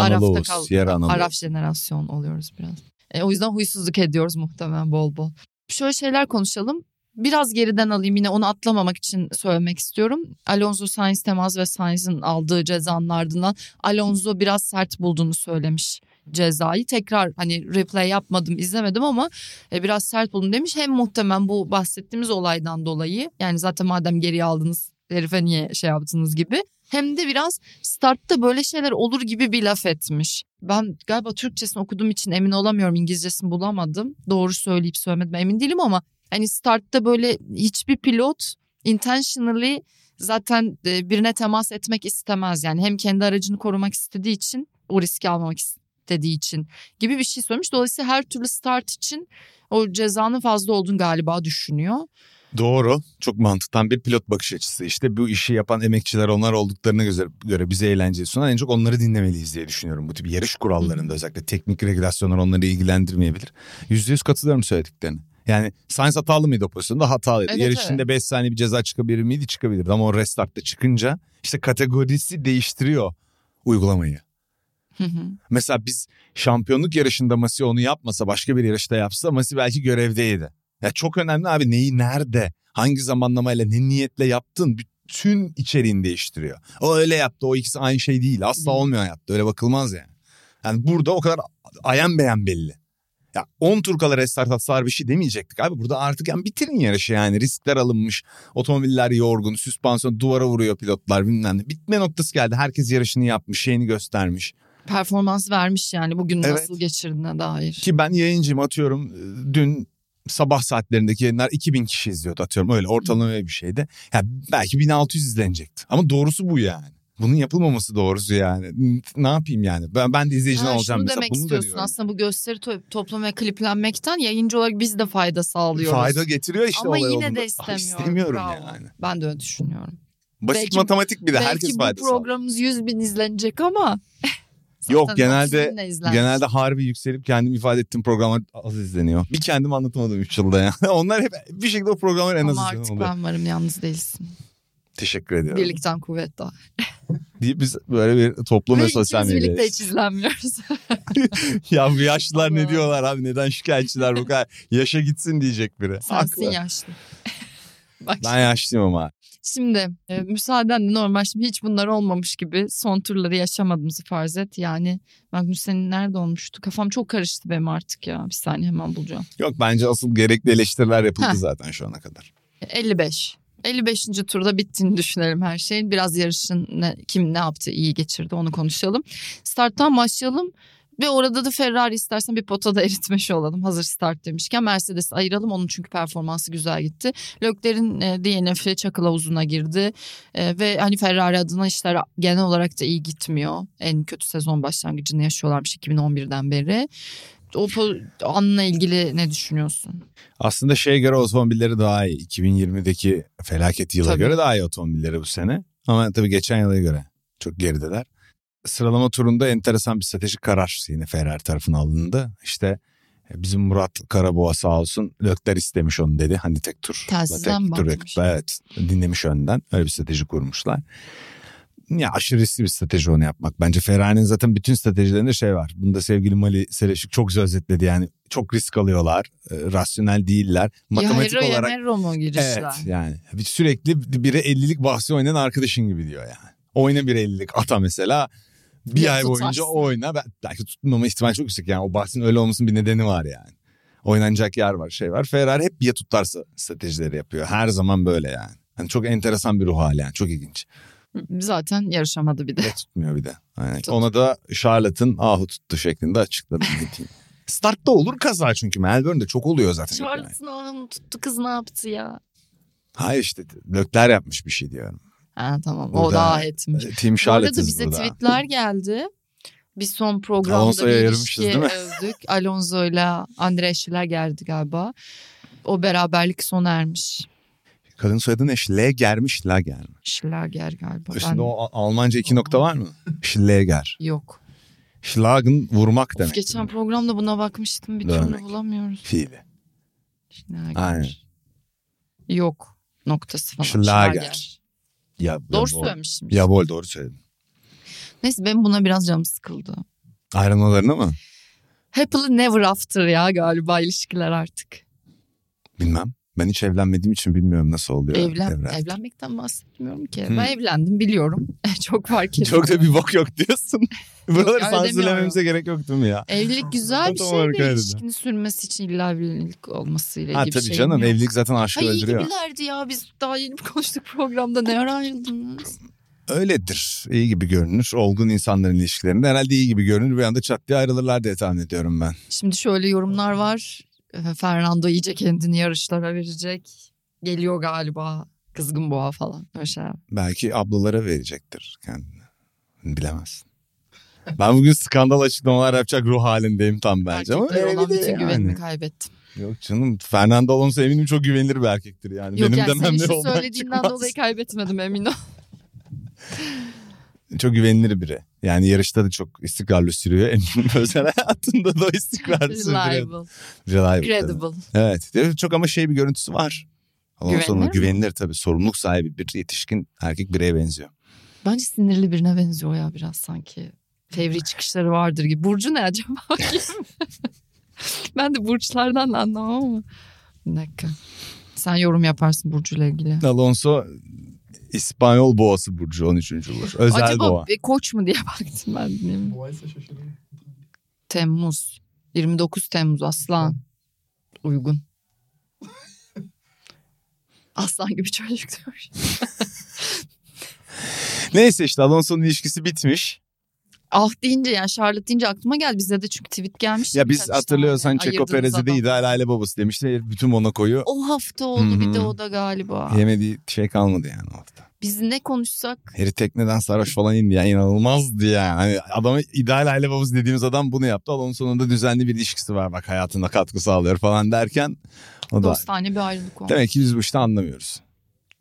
Arafta Anadolu'uz. kal- Yarı Anadolu. Araf jenerasyon oluyoruz biraz. E, o yüzden huysuzluk ediyoruz muhtemelen bol bol. Şöyle şeyler konuşalım. Biraz geriden alayım yine onu atlamamak için söylemek istiyorum. Alonso Sainz temas ve Sainz'in aldığı cezanın ardından Alonso biraz sert bulduğunu söylemiş cezayı. Tekrar hani replay yapmadım izlemedim ama e, biraz sert buldum demiş. Hem muhtemelen bu bahsettiğimiz olaydan dolayı yani zaten madem geriye aldınız herife niye şey yaptınız gibi. Hem de biraz startta böyle şeyler olur gibi bir laf etmiş. Ben galiba Türkçesini okuduğum için emin olamıyorum. İngilizcesini bulamadım. Doğru söyleyip söylemedim emin değilim ama hani startta böyle hiçbir pilot intentionally zaten e, birine temas etmek istemez. Yani hem kendi aracını korumak istediği için o riski almamak istediği için gibi bir şey söylemiş. Dolayısıyla her türlü start için o cezanın fazla olduğunu galiba düşünüyor. Doğru. Çok mantıktan bir pilot bakış açısı. İşte bu işi yapan emekçiler onlar olduklarına göre, bize eğlence sunan en çok onları dinlemeliyiz diye düşünüyorum. Bu tip yarış kurallarında özellikle teknik regülasyonlar onları ilgilendirmeyebilir. Yüzde yüz katılıyorum söylediklerine. Yani Sainz hatalı mıydı o pozisyonda? Hatalıydı. Evet, evet. içinde 5 saniye bir ceza çıkabilir miydi? Çıkabilirdi. Ama o restartta çıkınca işte kategorisi değiştiriyor uygulamayı. Hı hı. Mesela biz şampiyonluk yarışında Masi onu yapmasa başka bir yarışta yapsa Masi belki görevdeydi. Ya çok önemli abi neyi nerede hangi zamanlamayla ne niyetle yaptın bütün içeriğini değiştiriyor. O öyle yaptı o ikisi aynı şey değil asla olmuyor hayatta öyle bakılmaz yani. Yani burada o kadar ayan beyan belli. Ya 10 tur kala restart atsalar bir şey demeyecektik abi. Burada artık yani bitirin yarışı yani. Riskler alınmış. Otomobiller yorgun. Süspansiyon duvara vuruyor pilotlar bilmem ne. Bitme noktası geldi. Herkes yarışını yapmış. Şeyini göstermiş. Performans vermiş yani bugün Evet. nasıl geçirdiğine dair. Ki ben yayıncıyım atıyorum dün sabah saatlerindeki yayınlar 2000 kişi izliyordu atıyorum öyle ortalama bir şeydi. Ya belki 1600 izlenecekti ama doğrusu bu yani. Bunun yapılmaması doğrusu yani. Ne yapayım yani? Ben, ben de izleyiciden olacağım şunu mesela. demek Bunu istiyorsun aslında bu gösteri to- toplum ve kliplenmekten yayıncı olarak biz de fayda sağlıyoruz. Fayda getiriyor işte Ama olay yine olduğunda. de Ah, istemiyorum. İstemiyorum Bravo. yani. Ben de öyle düşünüyorum. Basit Belki- matematik bir de Belki herkes bu fayda sağlıyor. programımız 100 bin izlenecek ama Yok, zaten genelde- 30 binle izlenmiş. Genelde harbi yükselip kendim ifade ettiğim programlar az izleniyor. Bir kendim anlatamadım 3 yılda ya. Onlar hep bir şekilde o programlar en az ama izlenen artık oluyor. ben varım yalnız değilsin. Teşekkür ediyorum. Birlikten kuvvet daha. Deyip biz böyle bir toplum ve, Ve sosyal medya. birlikte hiç izlenmiyoruz. ya bu yaşlılar ne diyorlar abi neden şikayetçiler bu kadar yaşa gitsin diyecek biri. Sensin Haklı. yaşlı. Bak Ben yaşlıyım ama. Şimdi e, müsaadenle normal şimdi hiç bunlar olmamış gibi son turları yaşamadığımızı farz et. Yani Magnus senin nerede olmuştu? Kafam çok karıştı benim artık ya. Bir saniye hemen bulacağım. Yok bence asıl gerekli eleştiriler yapıldı Heh. zaten şu ana kadar. 55. 55. turda bittiğini düşünelim her şeyin. Biraz yarışın ne, kim ne yaptı iyi geçirdi onu konuşalım. Starttan başlayalım. Ve orada da Ferrari istersen bir potada eritmiş olalım. Hazır start demişken Mercedes ayıralım. Onun çünkü performansı güzel gitti. Leclerc'in e, DNF'i çakıl havuzuna girdi. E, ve hani Ferrari adına işler genel olarak da iyi gitmiyor. En kötü sezon başlangıcını yaşıyorlarmış 2011'den beri. O anla ilgili ne düşünüyorsun? Aslında şeye göre otomobilleri daha iyi. 2020'deki felaket yıla Tabii. göre daha iyi otomobilleri bu sene. Ama tabii geçen yıla göre çok gerideler. Sıralama turunda enteresan bir stratejik karar yine Ferrari tarafına alındı. İşte e, bizim Murat Karaboğa sağ olsun Lökler istemiş onu dedi. Hani tek tur. Telsizden tek tur Evet dinlemiş önden. Öyle bir strateji kurmuşlar. Ya aşırı riskli bir strateji onu yapmak. Bence Ferrari'nin zaten bütün stratejilerinde şey var. Bunda sevgili Mali Seleşik çok güzel özetledi yani. Çok risk alıyorlar. e, rasyonel değiller. Matematik ya Hero olarak. ya mu girişler? Evet yani bir- sürekli bire 50'lik bahsi oynayan arkadaşın gibi diyor yani. Oyna bir 50'lik ata mesela bir Ya ay tutarsın. boyunca oyna. Ben, belki tutmama ihtimali çok yüksek yani o bahsin öyle olmasının bir nedeni var yani. Oynanacak yer var şey var. Ferrari hep ya tutarsa stratejileri yapıyor. Her zaman böyle yani. Hani çok enteresan bir ruh hali yani çok ilginç. Zaten yarışamadı bir de. Ve tutmuyor bir de. Aynen. Tut. Ona da Charlotte'ın ahu tuttu şeklinde diyeyim. Startta olur kaza çünkü Melbourne'de çok oluyor zaten. Yani. Charles'ın ağını tuttu kız ne yaptı ya? Hayır işte Lökler yapmış bir şey diyorum. Ha tamam o Burada- daha etmiş. Team Bu arada bize burada. tweetler geldi. Biz son programda Alonso'ya bir ilişki değil mi? övdük. Alonso'yla Andre Schiller geldi galiba. O beraberlik sona ermiş. Kadın soyadı ne? Schleger'miş, Lager mi? Schlager galiba. Üstünde Ben... o Almanca iki nokta var mı? Schleger. Yok. Schlagen vurmak Of, demek. geçen programda buna bakmıştım bir Dövmek. türlü bulamıyoruz. Fiili. Schlager. Aynen. Yok. Noktası falan. Schlager. Ya, Doğru ya söylemişim. Ya bol doğru söyledin. Neyse benim buna biraz canım sıkıldı. Ayrılmalarını mı? Happily never after ya galiba ilişkiler artık. Bilmem. Ben hiç evlenmediğim için bilmiyorum nasıl oluyor. Evlen, evren. evlenmekten bahsetmiyorum ki. Hı. Ben evlendim biliyorum. Çok fark ediyor. Çok da bir bok yok diyorsun. Buraları öyle sansürlememize gerek yok değil mi ya? Evlilik güzel bir şey olarak de öyle de. ilişkinin sürmesi için illa evlilik olmasıyla Ha ilgili bir tabii şey canım yok. evlilik zaten aşkı Ay iyi öldürüyor. gibilerdi ya biz daha yeni konuştuk programda ne ara ayrıldınız? Öyledir. İyi gibi görünür. Olgun insanların ilişkilerinde herhalde iyi gibi görünür. Bir anda çat diye ayrılırlar diye tahmin ediyorum ben. Şimdi şöyle yorumlar var. Fernando iyice kendini yarışlara verecek. Geliyor galiba kızgın boğa falan. Öyle şey. Belki ablalara verecektir kendini. Bilemezsin. Ben bugün skandal açıklamalar yapacak ruh halindeyim tam bence. Ama Erkeklere olan bütün yani. güvenimi kaybettim. Yok canım Fernando Alonso eminim çok güvenilir bir erkektir yani. Yok Benim yani demem senin ne şu olmaz söylediğinden çıkmaz. dolayı kaybetmedim emin ol. Çok güvenilir biri. Yani yarışta da çok istikrarlı sürüyor. Özel hayatında da o istikrarlı sürüyor. Reliable, Reliable. credible. Evet. Çok ama şey bir görüntüsü var. Alonso'nun Güvenilir mi? güvenilir tabii. Sorumluluk sahibi bir yetişkin erkek bireye benziyor. Bence sinirli birine benziyor ya biraz sanki. Fevri çıkışları vardır gibi. Burcu ne acaba? ben de burçlardan da anlamam ama. Bir dakika. Sen yorum yaparsın Burcu'yla ilgili. Alonso İspanyol boğası burcu 13. olur. Özel acaba boğa. bir koç mu diye baktım ben. Bileyim. Boğaysa şaşırırım. Temmuz. 29 Temmuz Aslan. Uygun. Aslan gibi çocuk diyor. Neyse işte Alonso'nun ilişkisi bitmiş. Ah deyince yani Charlotte deyince aklıma geldi. Bize de çünkü tweet gelmiş. Ya biz hatırlıyorsan Çeko Perez'e de ideal aile babası demişti. Bütün Monaco'yu O hafta oldu bir de o da galiba. yemediği şey kalmadı yani orada. Biz ne konuşsak Herif tekneden sarhoş falan indi ya inanılmazdı ya. Hani adama ideal aile babası dediğimiz adam bunu yaptı. Alonso'nun da düzenli bir ilişkisi var bak hayatına katkı sağlıyor falan derken. O da dostane bir ayrılık oldu. Demek ki biz bu işte anlamıyoruz.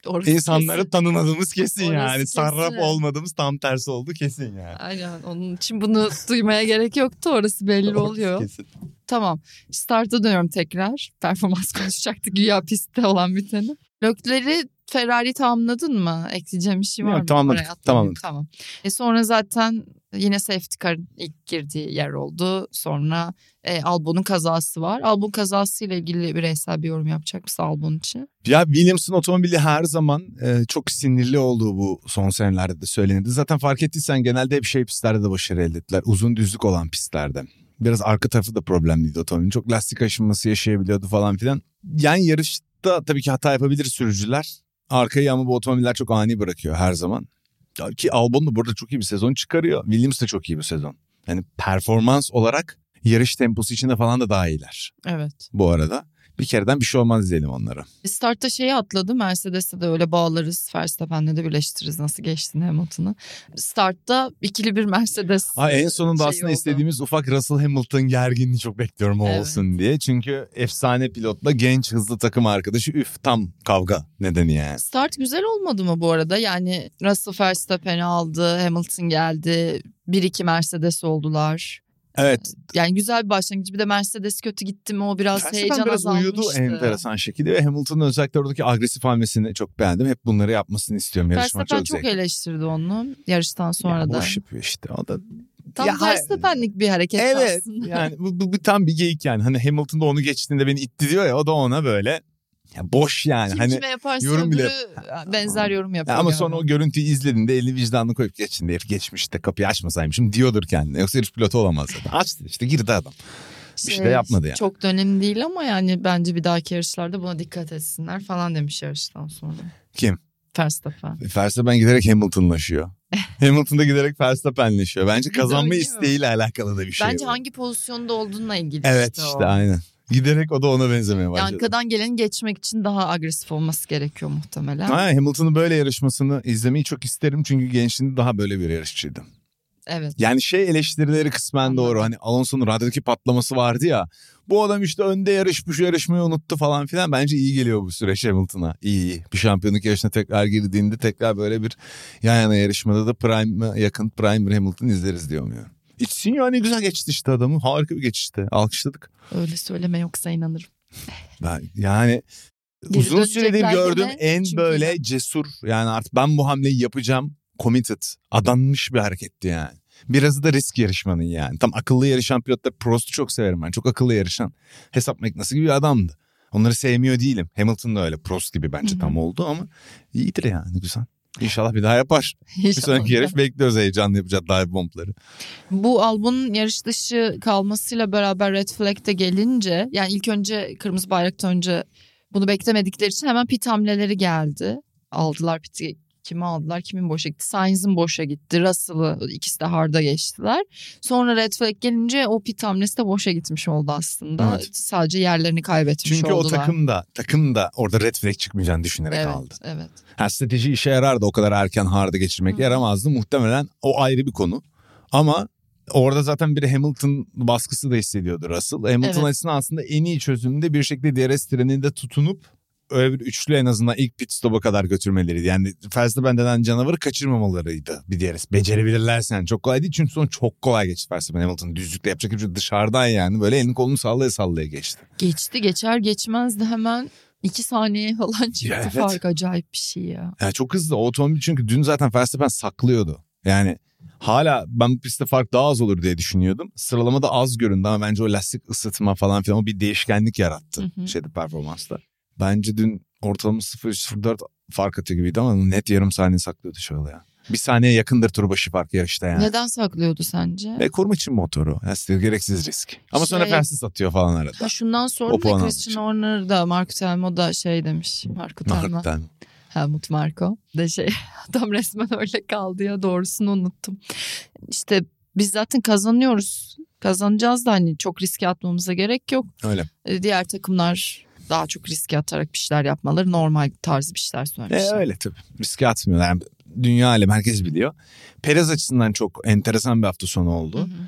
Orası İnsanları kesin. tanımadığımız kesin Orası yani. kesin. Sarraf olmadığımız tam tersi oldu kesin yani. Aynen onun için bunu duymaya gerek yoktu. Orası belli Orası oluyor. kesin. Tamam. Start'a dönüyorum tekrar. Performans konuşacaktık güya pistte olan biteni. Lökleri Ferrari tamamladın mı? Ekleyeceğim bir şey var Yok, mı? tamamladık, tamamladık. Tamam. E sonra zaten yine safety car'ın ilk girdiği yer oldu. Sonra e, Albon'un kazası var. Albon kazasıyla ilgili bireysel bir yorum yapacak mısın Albon için? Ya Williams'ın otomobili her zaman e, çok sinirli olduğu bu son senelerde de söylenirdi. Zaten fark ettiysen genelde hep şey pistlerde de başarı elde ettiler. Uzun düzlük olan pistlerde. Biraz arka tarafı da problemliydi otomobilin. Çok lastik aşınması yaşayabiliyordu falan filan. Yani yarışta tabii ki hata yapabilir sürücüler. Arkayı ama bu otomobiller çok ani bırakıyor her zaman. Ya Ki Albon da burada çok iyi bir sezon çıkarıyor. Williams da çok iyi bir sezon. Yani performans olarak yarış temposu içinde falan da daha iyiler Evet. bu arada. Bir kereden bir şey olmaz diyelim onlara. Start'ta şeyi atladı. Mercedes'te de öyle bağlarız. Verstappen'le de birleştiririz nasıl geçtiğini Hamilton'ı. Start'ta ikili bir Mercedes. Ha, en sonunda şey aslında oldu. istediğimiz ufak Russell Hamilton gerginliği çok bekliyorum o Evet. olsun diye. Çünkü efsane pilotla genç hızlı takım arkadaşı üf tam kavga nedeni yani. Start güzel olmadı mı bu arada? Yani Russell Verstappen'i aldı, Hamilton geldi. 1-2 Mercedes oldular. Evet. Yani güzel bir başlangıç. Bir de Mercedes kötü gitti mi o biraz Verstappen heyecan biraz uyudu azalmıştı. enteresan şekilde ve Hamilton'ın özellikle oradaki agresif hamlesini çok beğendim. Hep bunları yapmasını istiyorum. Yarışma Verstappen çok çok, zevkli. eleştirdi onu yarıştan sonra Ya da. boş yapıyor işte o da. Tam Ya, Verstappen'lik bir hareket Evet aslında. yani bu, bu, bu tam bir geyik yani. Hani Hamilton da onu geçtiğinde beni itti diyor ya o da ona böyle. Ya boş yani. Kim hani kime yaparsa yorum bile- benzer yorum yapıyor. Ya ama galiba. sonra o görüntüyü izlediğinde elini vicdanını koyup geçin herif geçmişte kapıyı açmasaymışım diyordur kendine. Yoksa herif pilot olamaz zaten. Açtı işte girdi adam. Bir şey de yapmadı yani. Çok da önemli değil ama yani bence bir dahaki yarışlarda buna dikkat etsinler falan demiş yarıştan sonra. Kim? Verstappen. Verstappen giderek Hamilton'laşıyor. Hamilton da giderek Verstappen'leşiyor. Bence kazanma isteğiyle alakalı da bir şey Bence bu. hangi pozisyonda olduğunla ilgili Evet işte, işte o. aynen. Giderek o da ona benzemeye başladı. Arkadan geleni geçmek için daha agresif olması gerekiyor muhtemelen. Ha, Hamilton'ın böyle yarışmasını izlemeyi çok isterim çünkü gençliğinde daha böyle bir yarışçıydı. Evet. Yani şey eleştirileri kısmen Anladım. doğru. Hani Alonso'nun radyodaki patlaması vardı ya. Bu adam işte önde yarışmış yarışmayı unuttu falan filan. Bence iyi geliyor bu süreç Hamilton'a. İyi iyi. Bir şampiyonluk yarışına tekrar girdiğinde tekrar böyle bir yan yana yarışmada da Prime'a yakın Prime Hamilton izleriz diyor umuyorum. İçsin ya ne güzel geçti işte adamı. Harika bir geçişti. Alkışladık. Öyle söyleme yoksa inanırım. Ben, yani Geri uzun süredir gördüğüm en Çünkü böyle cesur yani artık ben bu hamleyi yapacağım committed adanmış bir hareketti yani. Birazı da risk yarışmanın yani. Tam akıllı yarışan pilotlar Prost'u çok severim ben. Çok akıllı yarışan. Hesap makinesi gibi bir adamdı. Onları sevmiyor değilim. Hamilton da öyle Prost gibi bence Hı hı. tam oldu ama iyidir yani güzel. İnşallah bir daha yapar. Bir İnşallah. sonraki yarış bekliyoruz heyecanlı yapacağız dive bombları. Bu Albon'un yarış dışı kalmasıyla beraber red flag de gelince yani ilk önce kırmızı bayraktan önce bunu beklemedikleri için hemen pit hamleleri geldi. Aldılar piti kimi aldılar kimin boşa gitti Sainz'in boşa gitti Russell'ı ikisi de harda geçtiler. Sonra red flag gelince o pit hamlesi de boşa gitmiş oldu aslında. Evet. Sadece yerlerini kaybetmiş Çünkü oldular. o takım da takım da orada red flag çıkmayacağını düşünerek evet, aldı. Evet. Ha, strateji işe yarardı o kadar erken harda geçirmek Hı. yaramazdı. Muhtemelen o ayrı bir konu. Ama orada zaten bir Hamilton baskısı da hissediyordu Russell. Hamilton Evet. açısından aslında en iyi çözümde bir şekilde DRS treninde tutunup öyle bir üçlü en azından ilk pit stop'a kadar götürmeleriydi. Yani Verstappen denen canavarı kaçırmamalarıydı bir DRS. Becerebilirlerse yani çok kolay değil çünkü son çok kolay geçti Verstappen Hamilton düzlükle yapacak bir şey dışarıdan yani böyle elini kolunu sallaya sallaya geçti. Geçti geçer geçmez de hemen iki saniye falan çıktı Ya evet. fark acayip bir şey ya. Yani çok hızlı o otomobil çünkü dün zaten Verstappen saklıyordu. Yani hala ben bu pistte fark daha az olur diye düşünüyordum. Sıralamada az göründü ama bence o lastik ısıtma falan filan o bir değişkenlik yarattı Hı hı. şeyde performansta. Bence dün ortalama 0.04 fark atıyor gibiydi ama net yarım saniye saklıyordu şöyle ya. Bir saniye yakındır tur başı fark yarışta yani. Neden saklıyordu sence? Ve koruma için motoru. Yani gereksiz risk. Ama sonra Şey- Fersiz atıyor falan arada. Ha şundan sonra O da Christian için. Horner da Marco Telmo da şey demiş. Marco Telmo. Hakikaten. Helmut Marko. De şey adam resmen öyle kaldı ya doğrusunu unuttum. İşte biz zaten kazanıyoruz. Kazanacağız da hani çok riske atmamıza gerek yok. Öyle. E, Diğer takımlar daha çok riske atarak bir şeyler yapmaları normal tarzı bir şeyler E, söylemişler. öyle tabii. Riske atmıyorlar. Yani dünya alem herkes biliyor. Perez açısından çok enteresan bir hafta sonu oldu. Hı hı.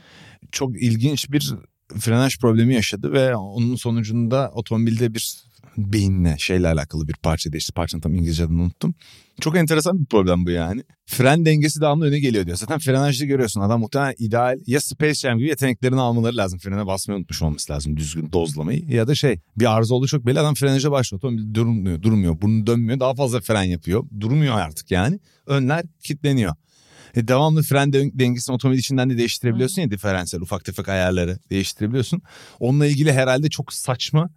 çok ilginç bir frenaj problemi yaşadı ve onun sonucunda otomobilde bir beyinle şeyle alakalı bir parça değişti. Parçanın tam İngilizce adını unuttum. Çok enteresan bir problem bu yani. Fren dengesi devamlı öne geliyor diyor. Zaten frenajda görüyorsun adam muhtemelen ideal ya Space Jam gibi yeteneklerini almaları lazım. Frene basmayı unutmuş olması lazım düzgün dozlamayı. Ya da şey bir arıza olduğu çok belli adam frenaja başlıyor. Otomobil durmuyor, durmuyor. Burnu dönmüyor. Daha fazla fren yapıyor. Durmuyor artık yani. Önler kilitleniyor. E, devamlı fren de- dengesini otomobil içinden de değiştirebiliyorsun ya diferansiyel ufak tefek ayarları değiştirebiliyorsun. Onunla ilgili herhalde çok saçma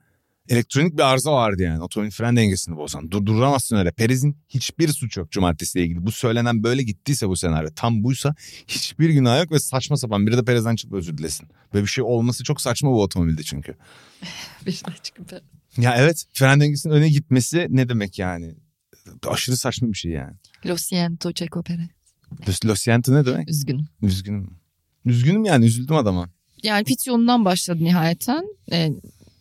elektronik bir arıza vardı yani. Otomobil fren dengesini bozan. Durduramazsın öyle. Perez'in hiçbir suç yok cumartesiyle ilgili. Bu söylenen böyle gittiyse bu senaryo tam buysa hiçbir günah yok ve saçma sapan. Biri de Perez'den çıkıp özür dilesin. Böyle bir şey olması çok saçma bu otomobilde çünkü. Bir de çıkıp Ya evet fren dengesinin öne gitmesi ne demek yani? Aşırı saçma bir şey yani. Lo siento Checo Perez. Lo- Lo siento ne demek? Üzgünüm. Üzgünüm. Üzgünüm yani üzüldüm adama. Yani pit yolundan başladı nihayeten. E,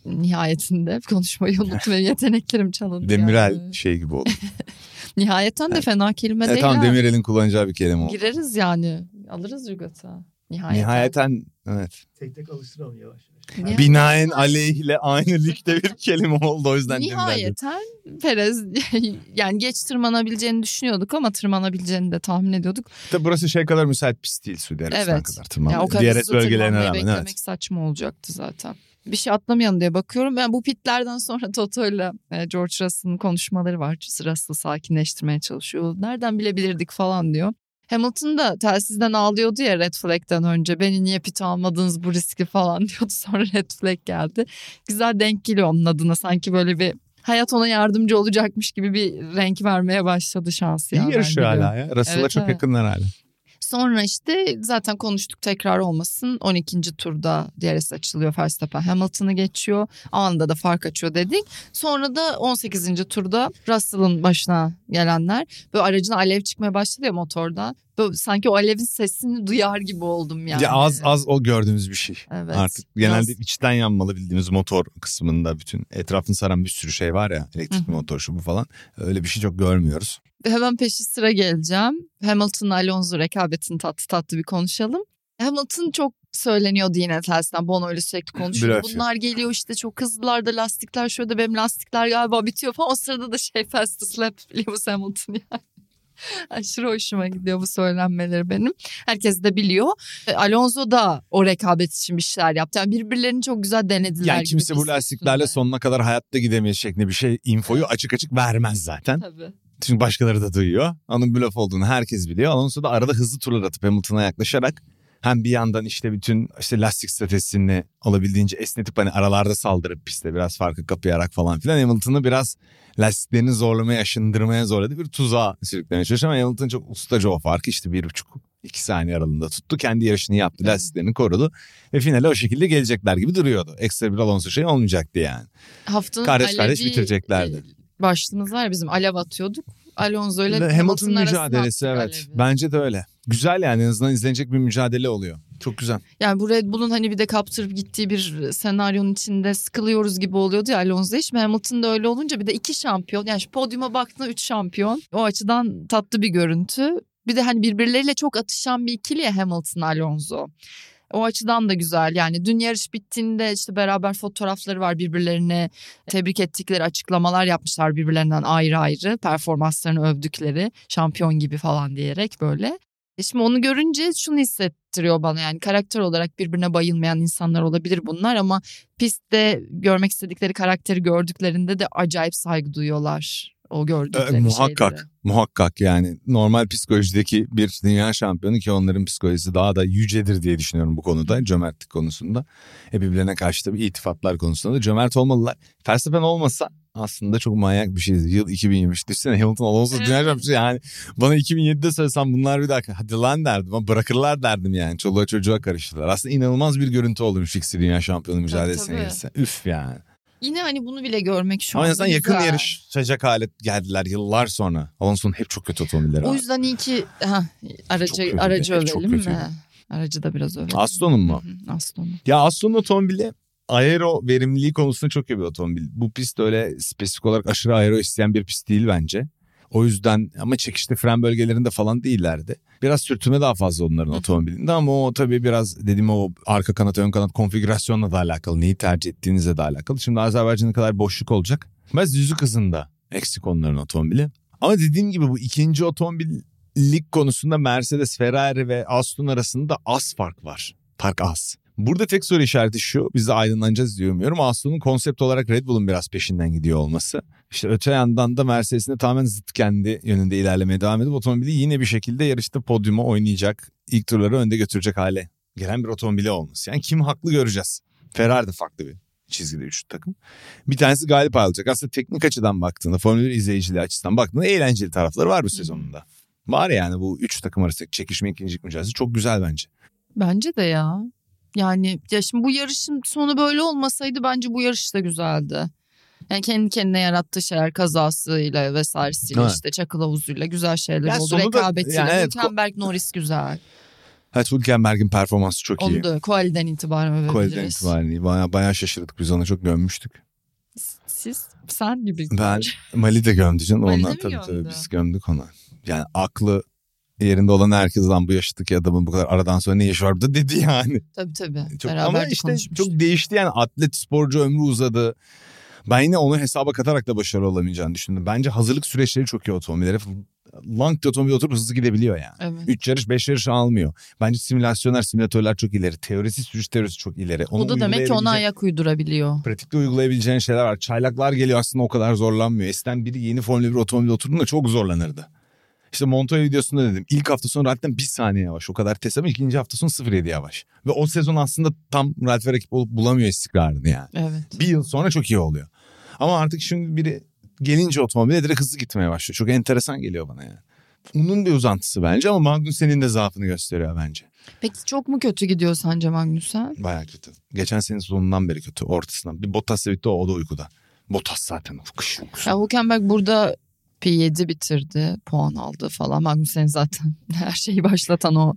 nihayetinde konuşmayı unuttum ve yeteneklerim çalındı. Demirel yani. şey gibi oldu. Nihayeten de fena kelime Evet, değil. tamam. Demirel'in kullanacağı bir kelime oldu. Gireriz yani. Alırız Rügat'a. Nihayeten. Nihayeten evet. Tek tek alıştıralım yavaş yavaş. Nihayeten- Binaen aleyhle aynı ligde bir kelime oldu o yüzden. Nihayeten Perez yani geç tırmanabileceğini düşünüyorduk ama tırmanabileceğini de tahmin ediyorduk. Tabii burası şey kadar müsait pist değil Suudi Arabistan Evet. kadar tırmanma. Ya o kadar Diğer bölgelerine rağmen beklemek evet. saçma olacaktı zaten. Bir şey atlamayalım diye bakıyorum. Ben bu pitlerden sonra Toto ile e, George Russell'ın konuşmaları var. Russell sakinleştirmeye çalışıyor. Nereden bilebilirdik falan diyor. Hamilton da telsizden ağlıyordu ya red flag'den önce. Beni niye pit almadınız bu riski falan diyordu. Sonra red flag geldi. Güzel denk geliyor onun adına. Sanki böyle bir hayat ona yardımcı olacakmış gibi bir renk vermeye başladı şansı. ya, İyi ben yarışıyor hala ya. Russell'a Evet, çok evet. yakınlar hala. Sonra işte zaten konuştuk tekrar olmasın. 12. turda DRS açılıyor Verstappen Hamilton'ı geçiyor. Anında da fark açıyor dedik. Sonra da 18. turda Russell'ın başına gelenler. Böyle aracına alev çıkmaya başladı ya motorda. Böyle sanki o alevin sesini duyar gibi oldum yani. Ya az az o gördüğümüz bir şey. Evet. Artık genelde Biraz- içten yanmalı bildiğimiz motor kısmında bütün etrafını saran bir sürü şey var ya. Hı. motor şu bu falan. Öyle bir şey çok görmüyoruz. Hemen peşi sıra geleceğim. Hamilton Alonso rekabetini tatlı tatlı bir konuşalım. Hamilton çok söyleniyordu yine tersinden. Bono ile sürekli konuşuyor. Blöf. Bunlar geliyor işte çok hızlılar da lastikler şöyle benim lastikler galiba bitiyor falan. O sırada da şey fast slap Lewis Hamilton yani. Aşırı hoşuma gidiyor bu söylenmeleri benim. Herkes de biliyor. E, Alonso da o rekabet için bir şeyler yaptı. Yani birbirlerini çok güzel denediler. Yani kimse bu lastiklerle üstünde. sonuna kadar hayatta gidemeyiz şeklinde bir şey infoyu açık açık vermez zaten. Tabii. Çünkü başkaları da duyuyor. Onun blöf olduğunu herkes biliyor. Alonso da arada hızlı turlar atıp Hamilton'a yaklaşarak hem bir yandan işte bütün işte lastik stratejisini olabildiğince esnetip hani aralarda saldırıp piste biraz farkı kapayarak falan filan Hamilton'ı biraz lastiklerini zorlamaya, aşındırmaya zorladı. Bir tuzağa sürüklemeye çalışıyor ama Hamilton çok ustaca o farkı işte bir buçuk iki saniye aralığında tuttu. Kendi yarışını yaptı, Evet. lastiklerini korudu ve finale o şekilde gelecekler gibi duruyordu. Ekstra bir Alonso şey olmayacaktı yani. Haftanın Kardeş kardeş bitireceklerdi. Başlığımız var ya bizim alev atıyorduk. Alonso ile Hamilton mücadelesi evet. alevi. Bence de öyle. Güzel yani en azından izlenecek bir mücadele oluyor. Çok güzel. Yani bu Red Bull'un hani bir de kaptırıp gittiği bir senaryonun içinde sıkılıyoruz gibi oluyordu ya Alonso Şimdi Hamilton'da öyle olunca bir de iki şampiyon. Yani şu podyuma baktığında üç şampiyon. O açıdan tatlı bir görüntü. Bir de hani birbirleriyle çok atışan bir ikili ya Hamilton Alonso. O açıdan da güzel yani dün yarış bittiğinde işte beraber fotoğrafları var birbirlerine tebrik ettikleri açıklamalar yapmışlar birbirlerinden ayrı ayrı performanslarını övdükleri şampiyon gibi falan diyerek böyle. E şimdi onu görünce şunu hissettiriyor bana yani karakter olarak birbirine bayılmayan insanlar olabilir bunlar ama pistte görmek istedikleri karakteri gördüklerinde de acayip saygı duyuyorlar o gördükleri Ee, muhakkak. şeylere. Muhakkak yani normal psikolojideki bir dünya şampiyonu ki onların psikolojisi daha da yücedir diye düşünüyorum bu konuda cömertlik konusunda. E birbirlerine karşı tabii itifatlar konusunda da cömert olmalılar. Verstappen olmasa aslında çok manyak bir şeydi. Yıl 2023. Düşünsene Hamilton Alonso dünya Evet. şampiyonu yani bana 2007'de söylesem bunlar bir dakika hadi lan derdim ama bırakırlar derdim yani. Çoluğa çocuğa karıştılar. Aslında inanılmaz bir görüntü olmuş ikisi dünya şampiyonu mücadelesine girse. Üf yani. Yine hani bunu bile görmek şu Ama en anda azından yakın güzel. yarışacak hale geldiler yıllar sonra. Alonso'nun hep çok kötü otomobilleri O var. yüzden iyi ki ha, aracı, kötüydü, aracı evet, çok övelim kötüydü. mi? Aracı da biraz övelim. Aston'un mu? Hı Aston'un. Ya Aston'un otomobili aero verimliliği konusunda çok iyi bir otomobil. Bu pist öyle spesifik olarak aşırı aero isteyen bir pist değil bence. O yüzden ama çekişli fren bölgelerinde falan değillerdi. Biraz sürtünme daha fazla onların otomobilinde ama o tabii biraz dediğim o arka kanat ön kanat konfigürasyonla da alakalı. Neyi tercih ettiğinizle de alakalı. Şimdi Azerbaycan'a kadar boşluk olacak. Biraz yüzük hızında eksik onların otomobili. Ama dediğim gibi bu ikinci otomobillik konusunda Mercedes, Ferrari ve Aston arasında az fark var. Fark az. Burada tek soru işareti şu. Biz de aydınlanacağız diye umuyorum. Aston'un konsept olarak Red Bull'un biraz peşinden gidiyor olması. İşte öte yandan da Mercedes'in de tamamen zıt kendi yönünde ilerlemeye devam edip otomobili yine bir şekilde yarışta podyuma oynayacak, ilk turları önde götürecek hale gelen bir otomobili olması. Yani kim haklı göreceğiz. Ferrari de farklı bir çizgide üçlü takım. Bir tanesi galip ayrılacak. Aslında teknik açıdan baktığında, Formula 1 izleyiciliği açısından baktığında eğlenceli tarafları var bu sezonunda. Var yani bu üç takım arasındaki çekişme ikincilik mücadelesi çok güzel bence. Bence de ya. Yani ya şimdi bu yarışın sonu böyle olmasaydı bence bu yarış da güzeldi. Yani kendi kendine yarattığı şeyler kazasıyla vesairesiyle Evet. işte çakıl havuzuyla güzel şeyler Ya oldu. Rekabetiyle. yani evet, Hülkenberg Norris güzel. Evet Hülkenberg'in performansı çok iyi. Onu da Koali'den itibaren övebiliriz. Quality'den itibaren iyi. Bayağı, bayağı şaşırdık biz ona çok gömmüştük. Siz sen gibi. Ben Mali de gömdü canım. Mali mi tabii gömdü? tabii biz gömdük ona. Yani aklı yerinde olan herkes lan bu yaştaki adamın bu kadar aradan sonra ne işi var burada dedi yani. Tabii tabii. Çok, Beraber ama de işte çok değişti yani atlet sporcu ömrü uzadı. Ben yine onu hesaba katarak da başarılı olamayacağını düşündüm. Bence hazırlık süreçleri çok iyi otomobillere. Lang otomobil oturup hızlı gidebiliyor yani. Evet. 3 yarış 5 yarış almıyor. Bence simülasyonlar simülatörler çok ileri. Teorisi sürüş teorisi çok ileri. Onu O da demek ki ona ayak uydurabiliyor. pratikte uygulayabileceğin şeyler var. Çaylaklar geliyor aslında o kadar zorlanmıyor. Eskiden biri yeni Formula 1 otomobile oturduğunda çok zorlanırdı. İşte Montoya videosunda dedim. İlk hafta sonu zaten bir saniye yavaş. O kadar test ama ikinci hafta sonu 0.7 yavaş. Ve o sezon aslında tam Ralf rakip olup bulamıyor istikrarını yani. Evet. Bir yıl sonra çok iyi oluyor. Ama artık şimdi biri gelince otomobile direkt hızlı gitmeye başlıyor. Çok enteresan geliyor bana yani. Onun bir uzantısı bence ama Magnussen'in de zaafını gösteriyor bence. Peki çok mu kötü gidiyor sence Magnussen? Baya kötü. Geçen sene sonundan beri kötü ortasından. Bir Bottas'la bitti o, o da uykuda. Bottas zaten kış uykusu. Ya Hülkenberg burada P7 bitirdi. Puan aldı falan. Magnussen zaten her şeyi başlatan o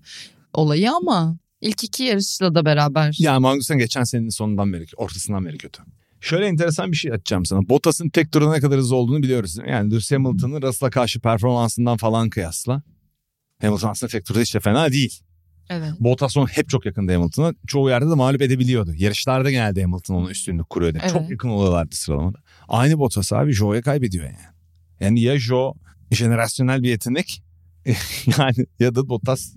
olayı ama ilk iki yarışla da beraber. Ya Magnussen geçen senenin sonundan beri, ortasından beri kötü. Şöyle enteresan bir şey açacağım sana. Bottas'ın tek turda ne kadar hızlı olduğunu biliyoruz. Yani Lewis Hamilton'ın Russell'a karşı performansından falan kıyasla. Hamilton aslında tek turda hiç de fena değil. Evet. Bottas onun hep çok yakında Hamilton'a. Çoğu yerde de mağlup edebiliyordu. Yarışlarda genelde Hamilton onun üstünlük kuruyordu. Evet. Çok yakın oluyorlardı sıralamada. Aynı Bottas abi Joe'ya kaybediyor yani. Yani ya Joe jenerasyonel bir yetenek yani ya da Bottas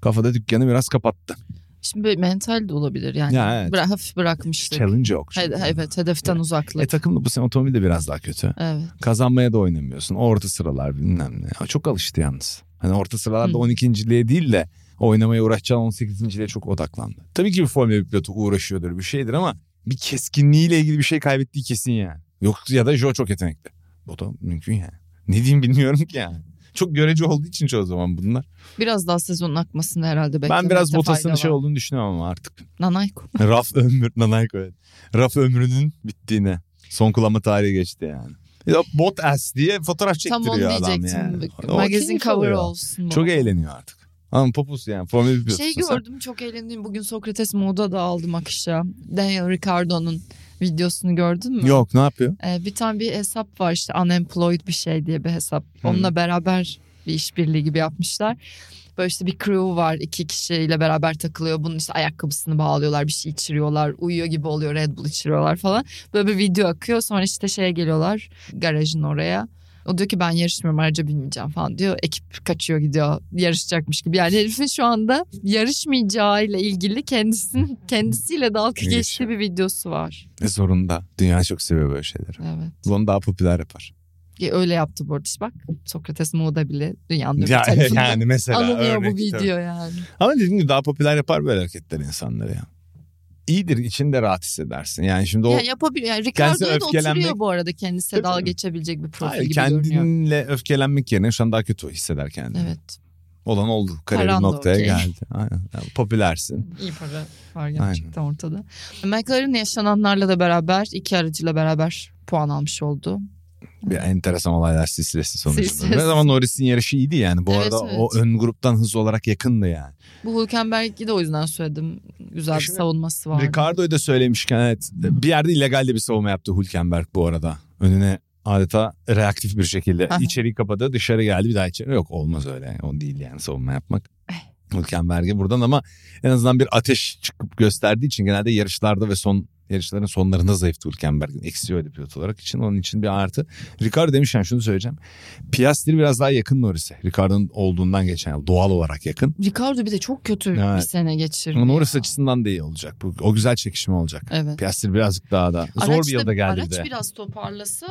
kafada dükkanı biraz kapattı. Şimdi mental de olabilir yani. Ya evet. Bıra- hafif bırakmıştık. Challenge yok. He- evet hedeften uzaklık. E takımda bu sene otomobil de biraz daha kötü. evet. Kazanmaya da oynamıyorsun. Orta sıralar bilmem ne. Çok alıştı yalnız. Hani orta sıralarda Hı. 12.liğe değil de oynamaya uğraşacağın 18.liğe çok odaklandı. Tabii ki bir Formula 1 pilotu uğraşıyordur bir şeydir ama bir keskinliğiyle ilgili bir şey kaybettiği kesin yani. Yok ya da Joe çok yetenekli. O da mümkün yani. Ne diyeyim bilmiyorum ki yani. Çok görece olduğu için çoğu zaman bunlar. Biraz daha sezonun akmasını herhalde ben beklemekte biraz fayda Bottas'ın şey olduğunu düşünüyorum ama artık. Nanayko. Raf ömür, Nanayko evet. Raf ömrünün bittiğine. Son kullanma tarihi geçti yani. Ya Bottas diye fotoğraf Tam çektiriyor onu adam diyecektim. yani. O Magazin keyif cover alıyor. olsun. bu. Çok eğleniyor artık. Ama popus yani. Formula 1 Şey pilotusun sen. gördüm çok eğlendim. Bugün Sokrates moda da aldım akışa. Daniel Ricciardo'nun videosunu gördün mü? Yok ne yapıyor? Ee, bir tane bir hesap var işte unemployed bir şey diye bir hesap. Onunla beraber bir işbirliği gibi yapmışlar. Böyle işte bir crew var iki kişiyle beraber takılıyor. Bunun işte ayakkabısını bağlıyorlar bir şey içiriyorlar. Uyuyor gibi oluyor Red Bull içiriyorlar falan. Böyle bir video akıyor sonra işte şeye geliyorlar garajın oraya. O diyor ki ben yarışmıyorum araca binmeyeceğim falan diyor. Ekip kaçıyor gidiyor yarışacakmış gibi. Yani herifin şu anda yarışmayacağıyla ilgili kendisinin kendisiyle dalga geçtiği bir videosu var. E, zorunda. Dünya çok seviyor böyle şeyleri. Evet. Bunu daha popüler yapar. Ya öyle yaptı bu arada işte bak. Sokrates moda bile dünyanın öbür Ya, tarafından yani mesela alınıyor bu video tabii. yani. Ama dediğim gibi daha popüler yapar böyle hareketler insanları ya. İyidir içinde rahat hissedersin. Yani şimdi o Ya yapabiliyor. Yani Ricardo'ya da öfkelenmek- oturuyor bu arada kendisi dalga geçebilecek bir profil Hayır, gibi görünüyor. kendinle öfkelenmek yerine şu an daha kötü hisseder kendini. Evet. Olan oldu. Da noktaya okey. geldi. Aynen. Yani popülersin. İyi para var gerçekten ortada. McLaren yaşananlarla da beraber iki aracıyla beraber puan almış oldu. Bir enteresan olaylar silsilesi sonucunda. Silsilesi. Ama Norris'in yarışı iyiydi yani. Bu Evet, arada evet. o ön gruptan hız olarak yakındı yani. Bu Hülkenberg'i de o yüzden söyledim. Güzel bir savunması vardı. Ricardo'yu da söylemişken evet. Bir yerde illegal de bir savunma yaptı Hülkenberg bu arada. Önüne adeta reaktif bir şekilde içeriği kapadı dışarı geldi bir daha içeri. Yok olmaz öyle. O değil yani savunma yapmak. Hülkenberg'e buradan ama en azından bir ateş çıkıp gösterdiği için genelde yarışlarda ve son yarışların sonlarında zayıftı Hülkenberg'in. Eksiği öyle pilot olarak için onun için bir artı. Ricardo demişken şunu söyleyeceğim. Piastri biraz daha yakın Norris'e. Ricardo'nun olduğundan geçen yıl doğal olarak yakın. Ricardo bir de çok kötü bir Evet. sene geçirdi. Norris ya. açısından da iyi olacak. Bu, o güzel çekişme olacak. Evet. Piastri birazcık daha da zor Araç bir da- yılda geldi Araç bir de. biraz toparlasa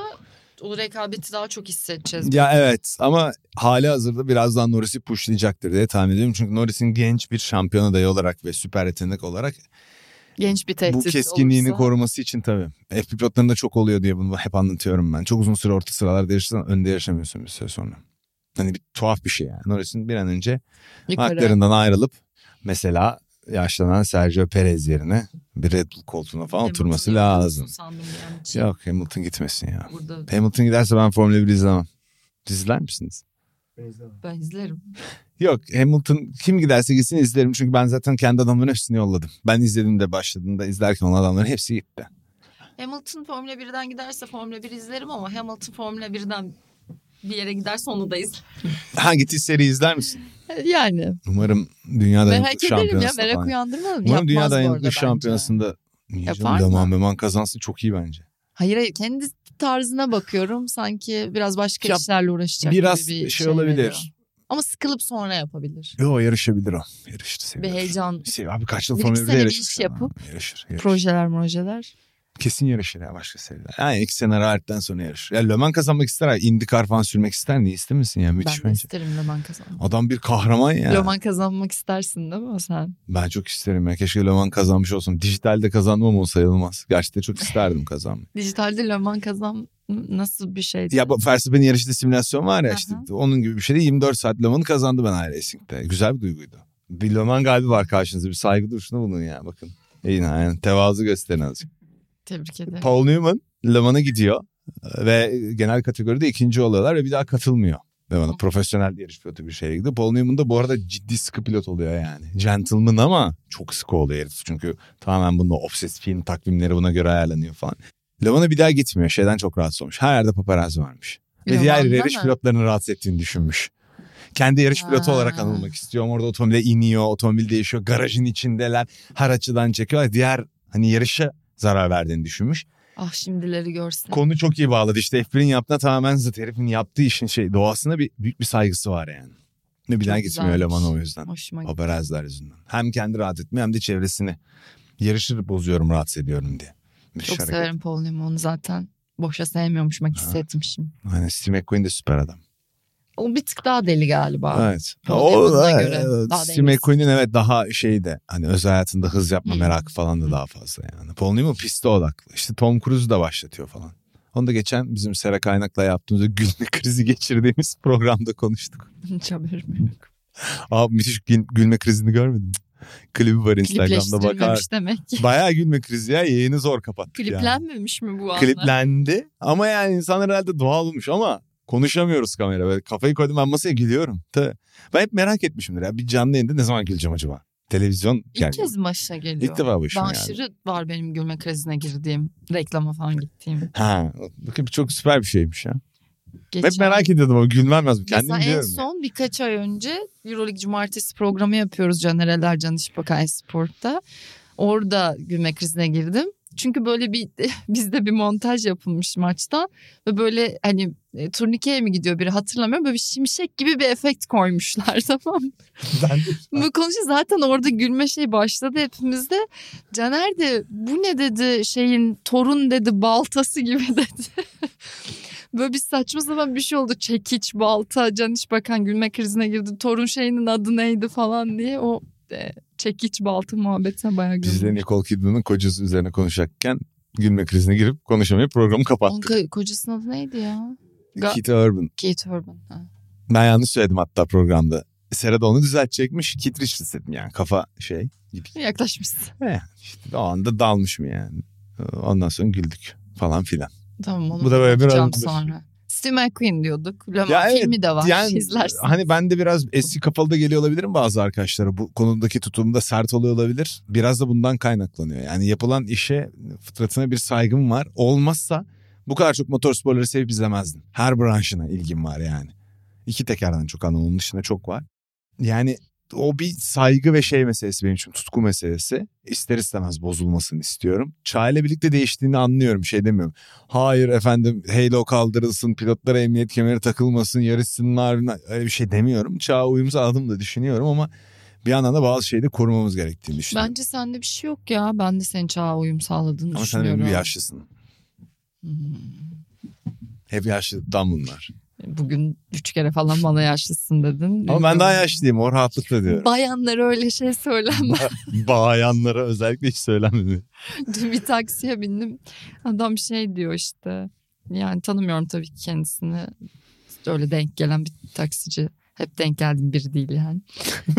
o rekabeti daha çok hissedeceğiz. Ya evet ama hali hazırda birazdan Norris'i pushlayacaktır diye tahmin ediyorum. Çünkü Norris'in genç bir şampiyon adayı olarak ve süper yetenek olarak Genç bir tehdit bu keskinliğini olursa. koruması için tabii. F pilotlarında çok oluyor diye bunu hep anlatıyorum ben. Çok uzun süre orta sıralarda yarışırsan önde yarışamıyorsun bir süre sonra. Hani bir tuhaf bir şey yani. Norris'in bir an önce Yukarı. haklarından ayrılıp mesela yaşlanan Sergio Perez yerine bir Red Bull koltuğuna falan Hamilton oturması lazım. için. Yok Hamilton gitmesin ya. Burada Hamilton giderse ben Formula 1 izlemem. Siz izler misiniz? Ben izlerim. Yok Hamilton kim giderse gitsin izlerim. Çünkü ben zaten kendi adamların hepsini yolladım. Ben izlediğimde başladığında izlerken olan adamların hepsi gitti. Hamilton Formula 1'den giderse Formula 1 izlerim ama Hamilton Formula 1'den bir yere giderse onu da izlerim. Hangi seri izler misin? Yani Umarım dünya merak dayanıklı ederim ya şampiyonasında merak uyandırmadım. Umarım dünya Yapmaz bu arada dayanıklı bence. şampiyonasında Niye Yapar canım? mı? Leman Meman kazansın çok iyi bence. Hayır hayır kendi tarzına bakıyorum sanki biraz başka Ya, işlerle uğraşacak Biraz gibi bir şey, olabilir. veriyor. Ama sıkılıp sonra yapabilir. Yo yarışabilir o. Yarıştı Bir seviyor. heyecan, Şey, abi kaç yıl Bir Formula 1'de sene bir iş ya. yapıp Yarışır, yarışır. projeler projeler. Kesin yarışır ya başka seriler. Yani iki sene rahatlıktan sonra yarışır. Ya Le Mans kazanmak ister. IndyCar falan sürmek ister. Niye istemesin ya? Müthiş ben de bence. isterim Le Mans kazanmak. Adam bir kahraman ya. Le Mans kazanmak istersin değil mi sen? Ben çok isterim ya. Keşke Le Mans kazanmış olsun. Dijitalde kazanmam o sayılmaz. Gerçekten çok isterdim kazanmayı. Dijitalde Le Mans kazan nasıl bir şeydi? ya bu Verstappen'in yarışta simülasyon var ya işte. Aha. Onun gibi bir şeyde 24 saat Le Mans'ı kazandı ben iRacing'de. Güzel bir duyguydu. Bir Le Mans galibi var karşınızda. Bir saygı duruşuna bulun ya bakın. İyi yani tevazu gösterin azıcık. Tebrik ederim. Paul Newman Le Mans'a gidiyor ve genel kategoride ikinci oluyorlar ve bir daha katılmıyor. Le Mans'a profesyonel yarış pilotu bir şeye gidiyor. Paul Newman da bu arada ciddi sıkı pilot oluyor yani. Gentleman ama çok sıkı oluyor herif. Çünkü tamamen bunun obsesif film takvimleri buna göre ayarlanıyor falan. Le Mans'a bir daha gitmiyor. Şeyden çok rahatsız olmuş. Her yerde paparazzi varmış. Ve diğer yarış mı? pilotlarını rahatsız ettiğini düşünmüş. Kendi yarış pilotu Ha. olarak anılmak istiyor. Ama Orada otomobile iniyor, otomobil değişiyor. Garajın içindeler. Her açıdan çekiyorlar. Diğer hani yarışa zarar verdiğini düşünmüş. Ah şimdileri görsün. Konu çok iyi bağladı. İşte F1'in yaptığına tamamen zıt. Herifin yaptığı işin şey doğasına bir büyük bir saygısı var yani. Bir daha Çok gitmiyor eleman o yüzden. Hoşuma. Paparazziler yüzünden. Hem kendi rahat etmiyor hem de çevresini yarışır bozuyorum rahatsız ediyorum diye. Müthiş Çok hareket. severim Paul Newman'ı zaten. Boşa sevmiyormuş bak hissetmişim. Aynen Steve McQueen de süper adam. O bir tık daha deli galiba. Evet. Paul Newman'a göre daha Steve. McQueen'in evet daha şeyde hani özel hayatında hız yapma Hı. merakı falan da daha fazla yani. Paul Newman piste odaklı. İşte Tom Cruise da başlatıyor falan. Onu da geçen bizim Sera Kaynak'la yaptığımızda gülme krizi geçirdiğimiz programda konuştuk. Hiç haberim yok. Abi müthiş gül- gülme krizini görmedin mi? Klibi var Instagram'da bakar. Demek ki. Bayağı gülme krizi ya yayını zor kapattık yani. Kliplenmemiş mi bu anlar? Kliplendi ama yani insanlar herhalde doğal olmuş ama konuşamıyoruz kamera. Böyle kafayı koydum ben masaya gülüyorum. Tabii. Ben hep merak etmişimdir ya bir canlı yayında ne zaman güleceğim acaba? Televizyon İlk yani. kez başına geliyor? İlk defa başıma Ben aşırı var benim gülme krizine girdiğim, reklama falan gittiğim. Ha, bakın çok süper bir şeymiş ya. Geçen, Hep merak ediyordum ama gülmem lazım. Kendim Mesela en son birkaç ay önce Euroleague Cumartesi programı yapıyoruz Canereler Can İşbakay Spor'ta. Orada gülme krizine girdim. Çünkü böyle bir bizde bir montaj yapılmış maçtan ve böyle hani e, turnikeye mi gidiyor biri hatırlamıyorum böyle bir şimşek gibi bir efekt koymuşlar tamam mı? Ben Bu konuşu zaten orada gülme şey başladı hepimizde. Caner de bu ne dedi şeyin torun dedi baltası gibi dedi. Böyle bir saçma sapan bir şey oldu. Çekiç, balta, Can Bakan gülme krizine girdi. Torun şeyinin adı neydi falan diye o e, çekiç balta muhabbetine bayağı Biz de güldüm. Nicole Kidman'ın kocası üzerine konuşacakken gülme krizine girip konuşamayıp programı Onun kapattık. ko- kocasının adı neydi ya? Ga- Keith Urban. Kate Urban. Ha. Ben yanlış söyledim hatta programda. Sera da onu düzeltecekmiş. Keith Richards dedim yani kafa şey gibi. Yaklaşmışsın. İşte o anda dalmış mı yani. Ondan sonra güldük falan filan. Tamam onu Bu da böyle bir bakacağım sonra. Steve McQueen diyorduk. Le Mans Ya evet, filmi de var. Yani İzlersin. hani ben de biraz eski kafalı da geliyor olabilirim bazı arkadaşlara. Bu konudaki tutumda sert oluyor olabilir. Biraz da bundan kaynaklanıyor. Yani yapılan işe fıtratına bir saygım var. Olmazsa bu kadar çok motorsporları sevip izlemezdim. Her branşına ilgim var yani. İki tekerden çok anlamı onun dışında çok var. Yani o bir saygı ve şey meselesi benim için tutku meselesi. İster istemez bozulmasını istiyorum. Çağ ile birlikte değiştiğini anlıyorum şey demiyorum. Hayır efendim halo kaldırılsın pilotlara emniyet kemeri takılmasın yarışsınlar öyle bir şey demiyorum. Çağa uyum sağladım da düşünüyorum ama bir yandan da bazı şeyi de korumamız gerektiğini düşünüyorum. Bence sende bir şey yok ya. Ben de senin çağa uyum sağladığını ama sen düşünüyorum. benim bir yaşlısın. Hmm. Hep yaşlıdan bunlar. Bugün üç kere falan bana yaşlısın dedin. Ama ben daha yaşlıyım o rahatlıkla diyorum. Bayanlara öyle şey söylenmez. Bayanlara özellikle hiç söylenmedi. Dün bir taksiye bindim. Adam şey diyor işte. Yani tanımıyorum tabii ki kendisini. İşte öyle denk gelen bir taksici. Hep denk geldiğim biri değil yani.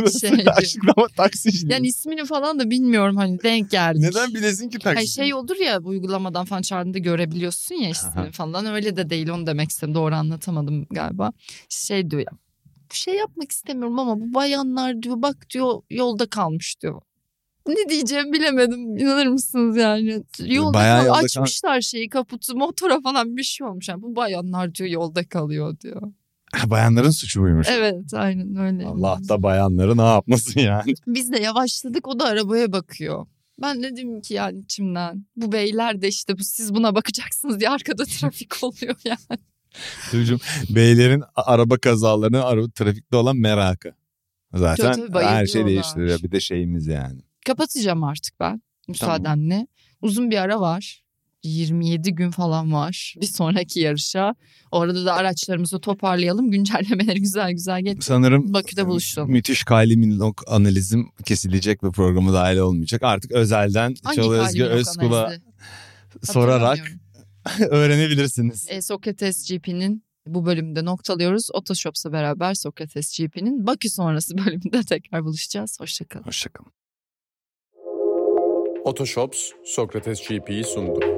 Şey. Açıklama taksici. Yani ismini falan da bilmiyorum hani denk geldik. Neden bilesin ki taksici? Hayır şey olur ya uygulamadan falan çağırdığında görebiliyorsun ya ismini falan öyle de değil onu demek istedim doğru anlatamadım galiba. Şey diyor ya bir şey yapmak istemiyorum ama bu bayanlar diyor bak diyor yolda kalmış diyor. Ne diyeceğimi bilemedim inanır mısınız yani yolda Bayağı yolda kal- açmışlar şeyi kaputu motora falan bir şey olmuş yani bu bayanlar diyor yolda kalıyor diyor. Bayanların suçu buymuş. Evet aynen öyle. Allah da bayanları ne yapmasın yani. Biz de yavaşladık o da arabaya bakıyor. Ben dedim ki yani içimden bu beyler de işte bu siz buna bakacaksınız diye arkada trafik oluyor yani. Çocuğum beylerin araba kazalarını araba trafikte olan merakı. Zaten Tabii, tabii, her şey değiştiriyor. Bir de şeyimiz yani. Kapatacağım artık ben müsaadenle. Uzun bir ara var. 27 gün falan var bir sonraki yarışa. Orada da araçlarımızı toparlayalım. Güncellemeleri güzel güzel getir. Sanırım Bakü'de buluşalım. müthiş Kylie Minogue analizim kesilecek ve programa dahil olmayacak. Artık özelden Çağla Özge Özkul'a sorarak öğrenebilirsiniz. E, Sokrates GP'nin bu bölümde noktalıyoruz. Otoshops'la beraber Sokrates GP'nin Bakü sonrası bölümünde tekrar buluşacağız. Hoşçakalın. Hoşçakalın. Otoshops Sokrates GP'yi sundu.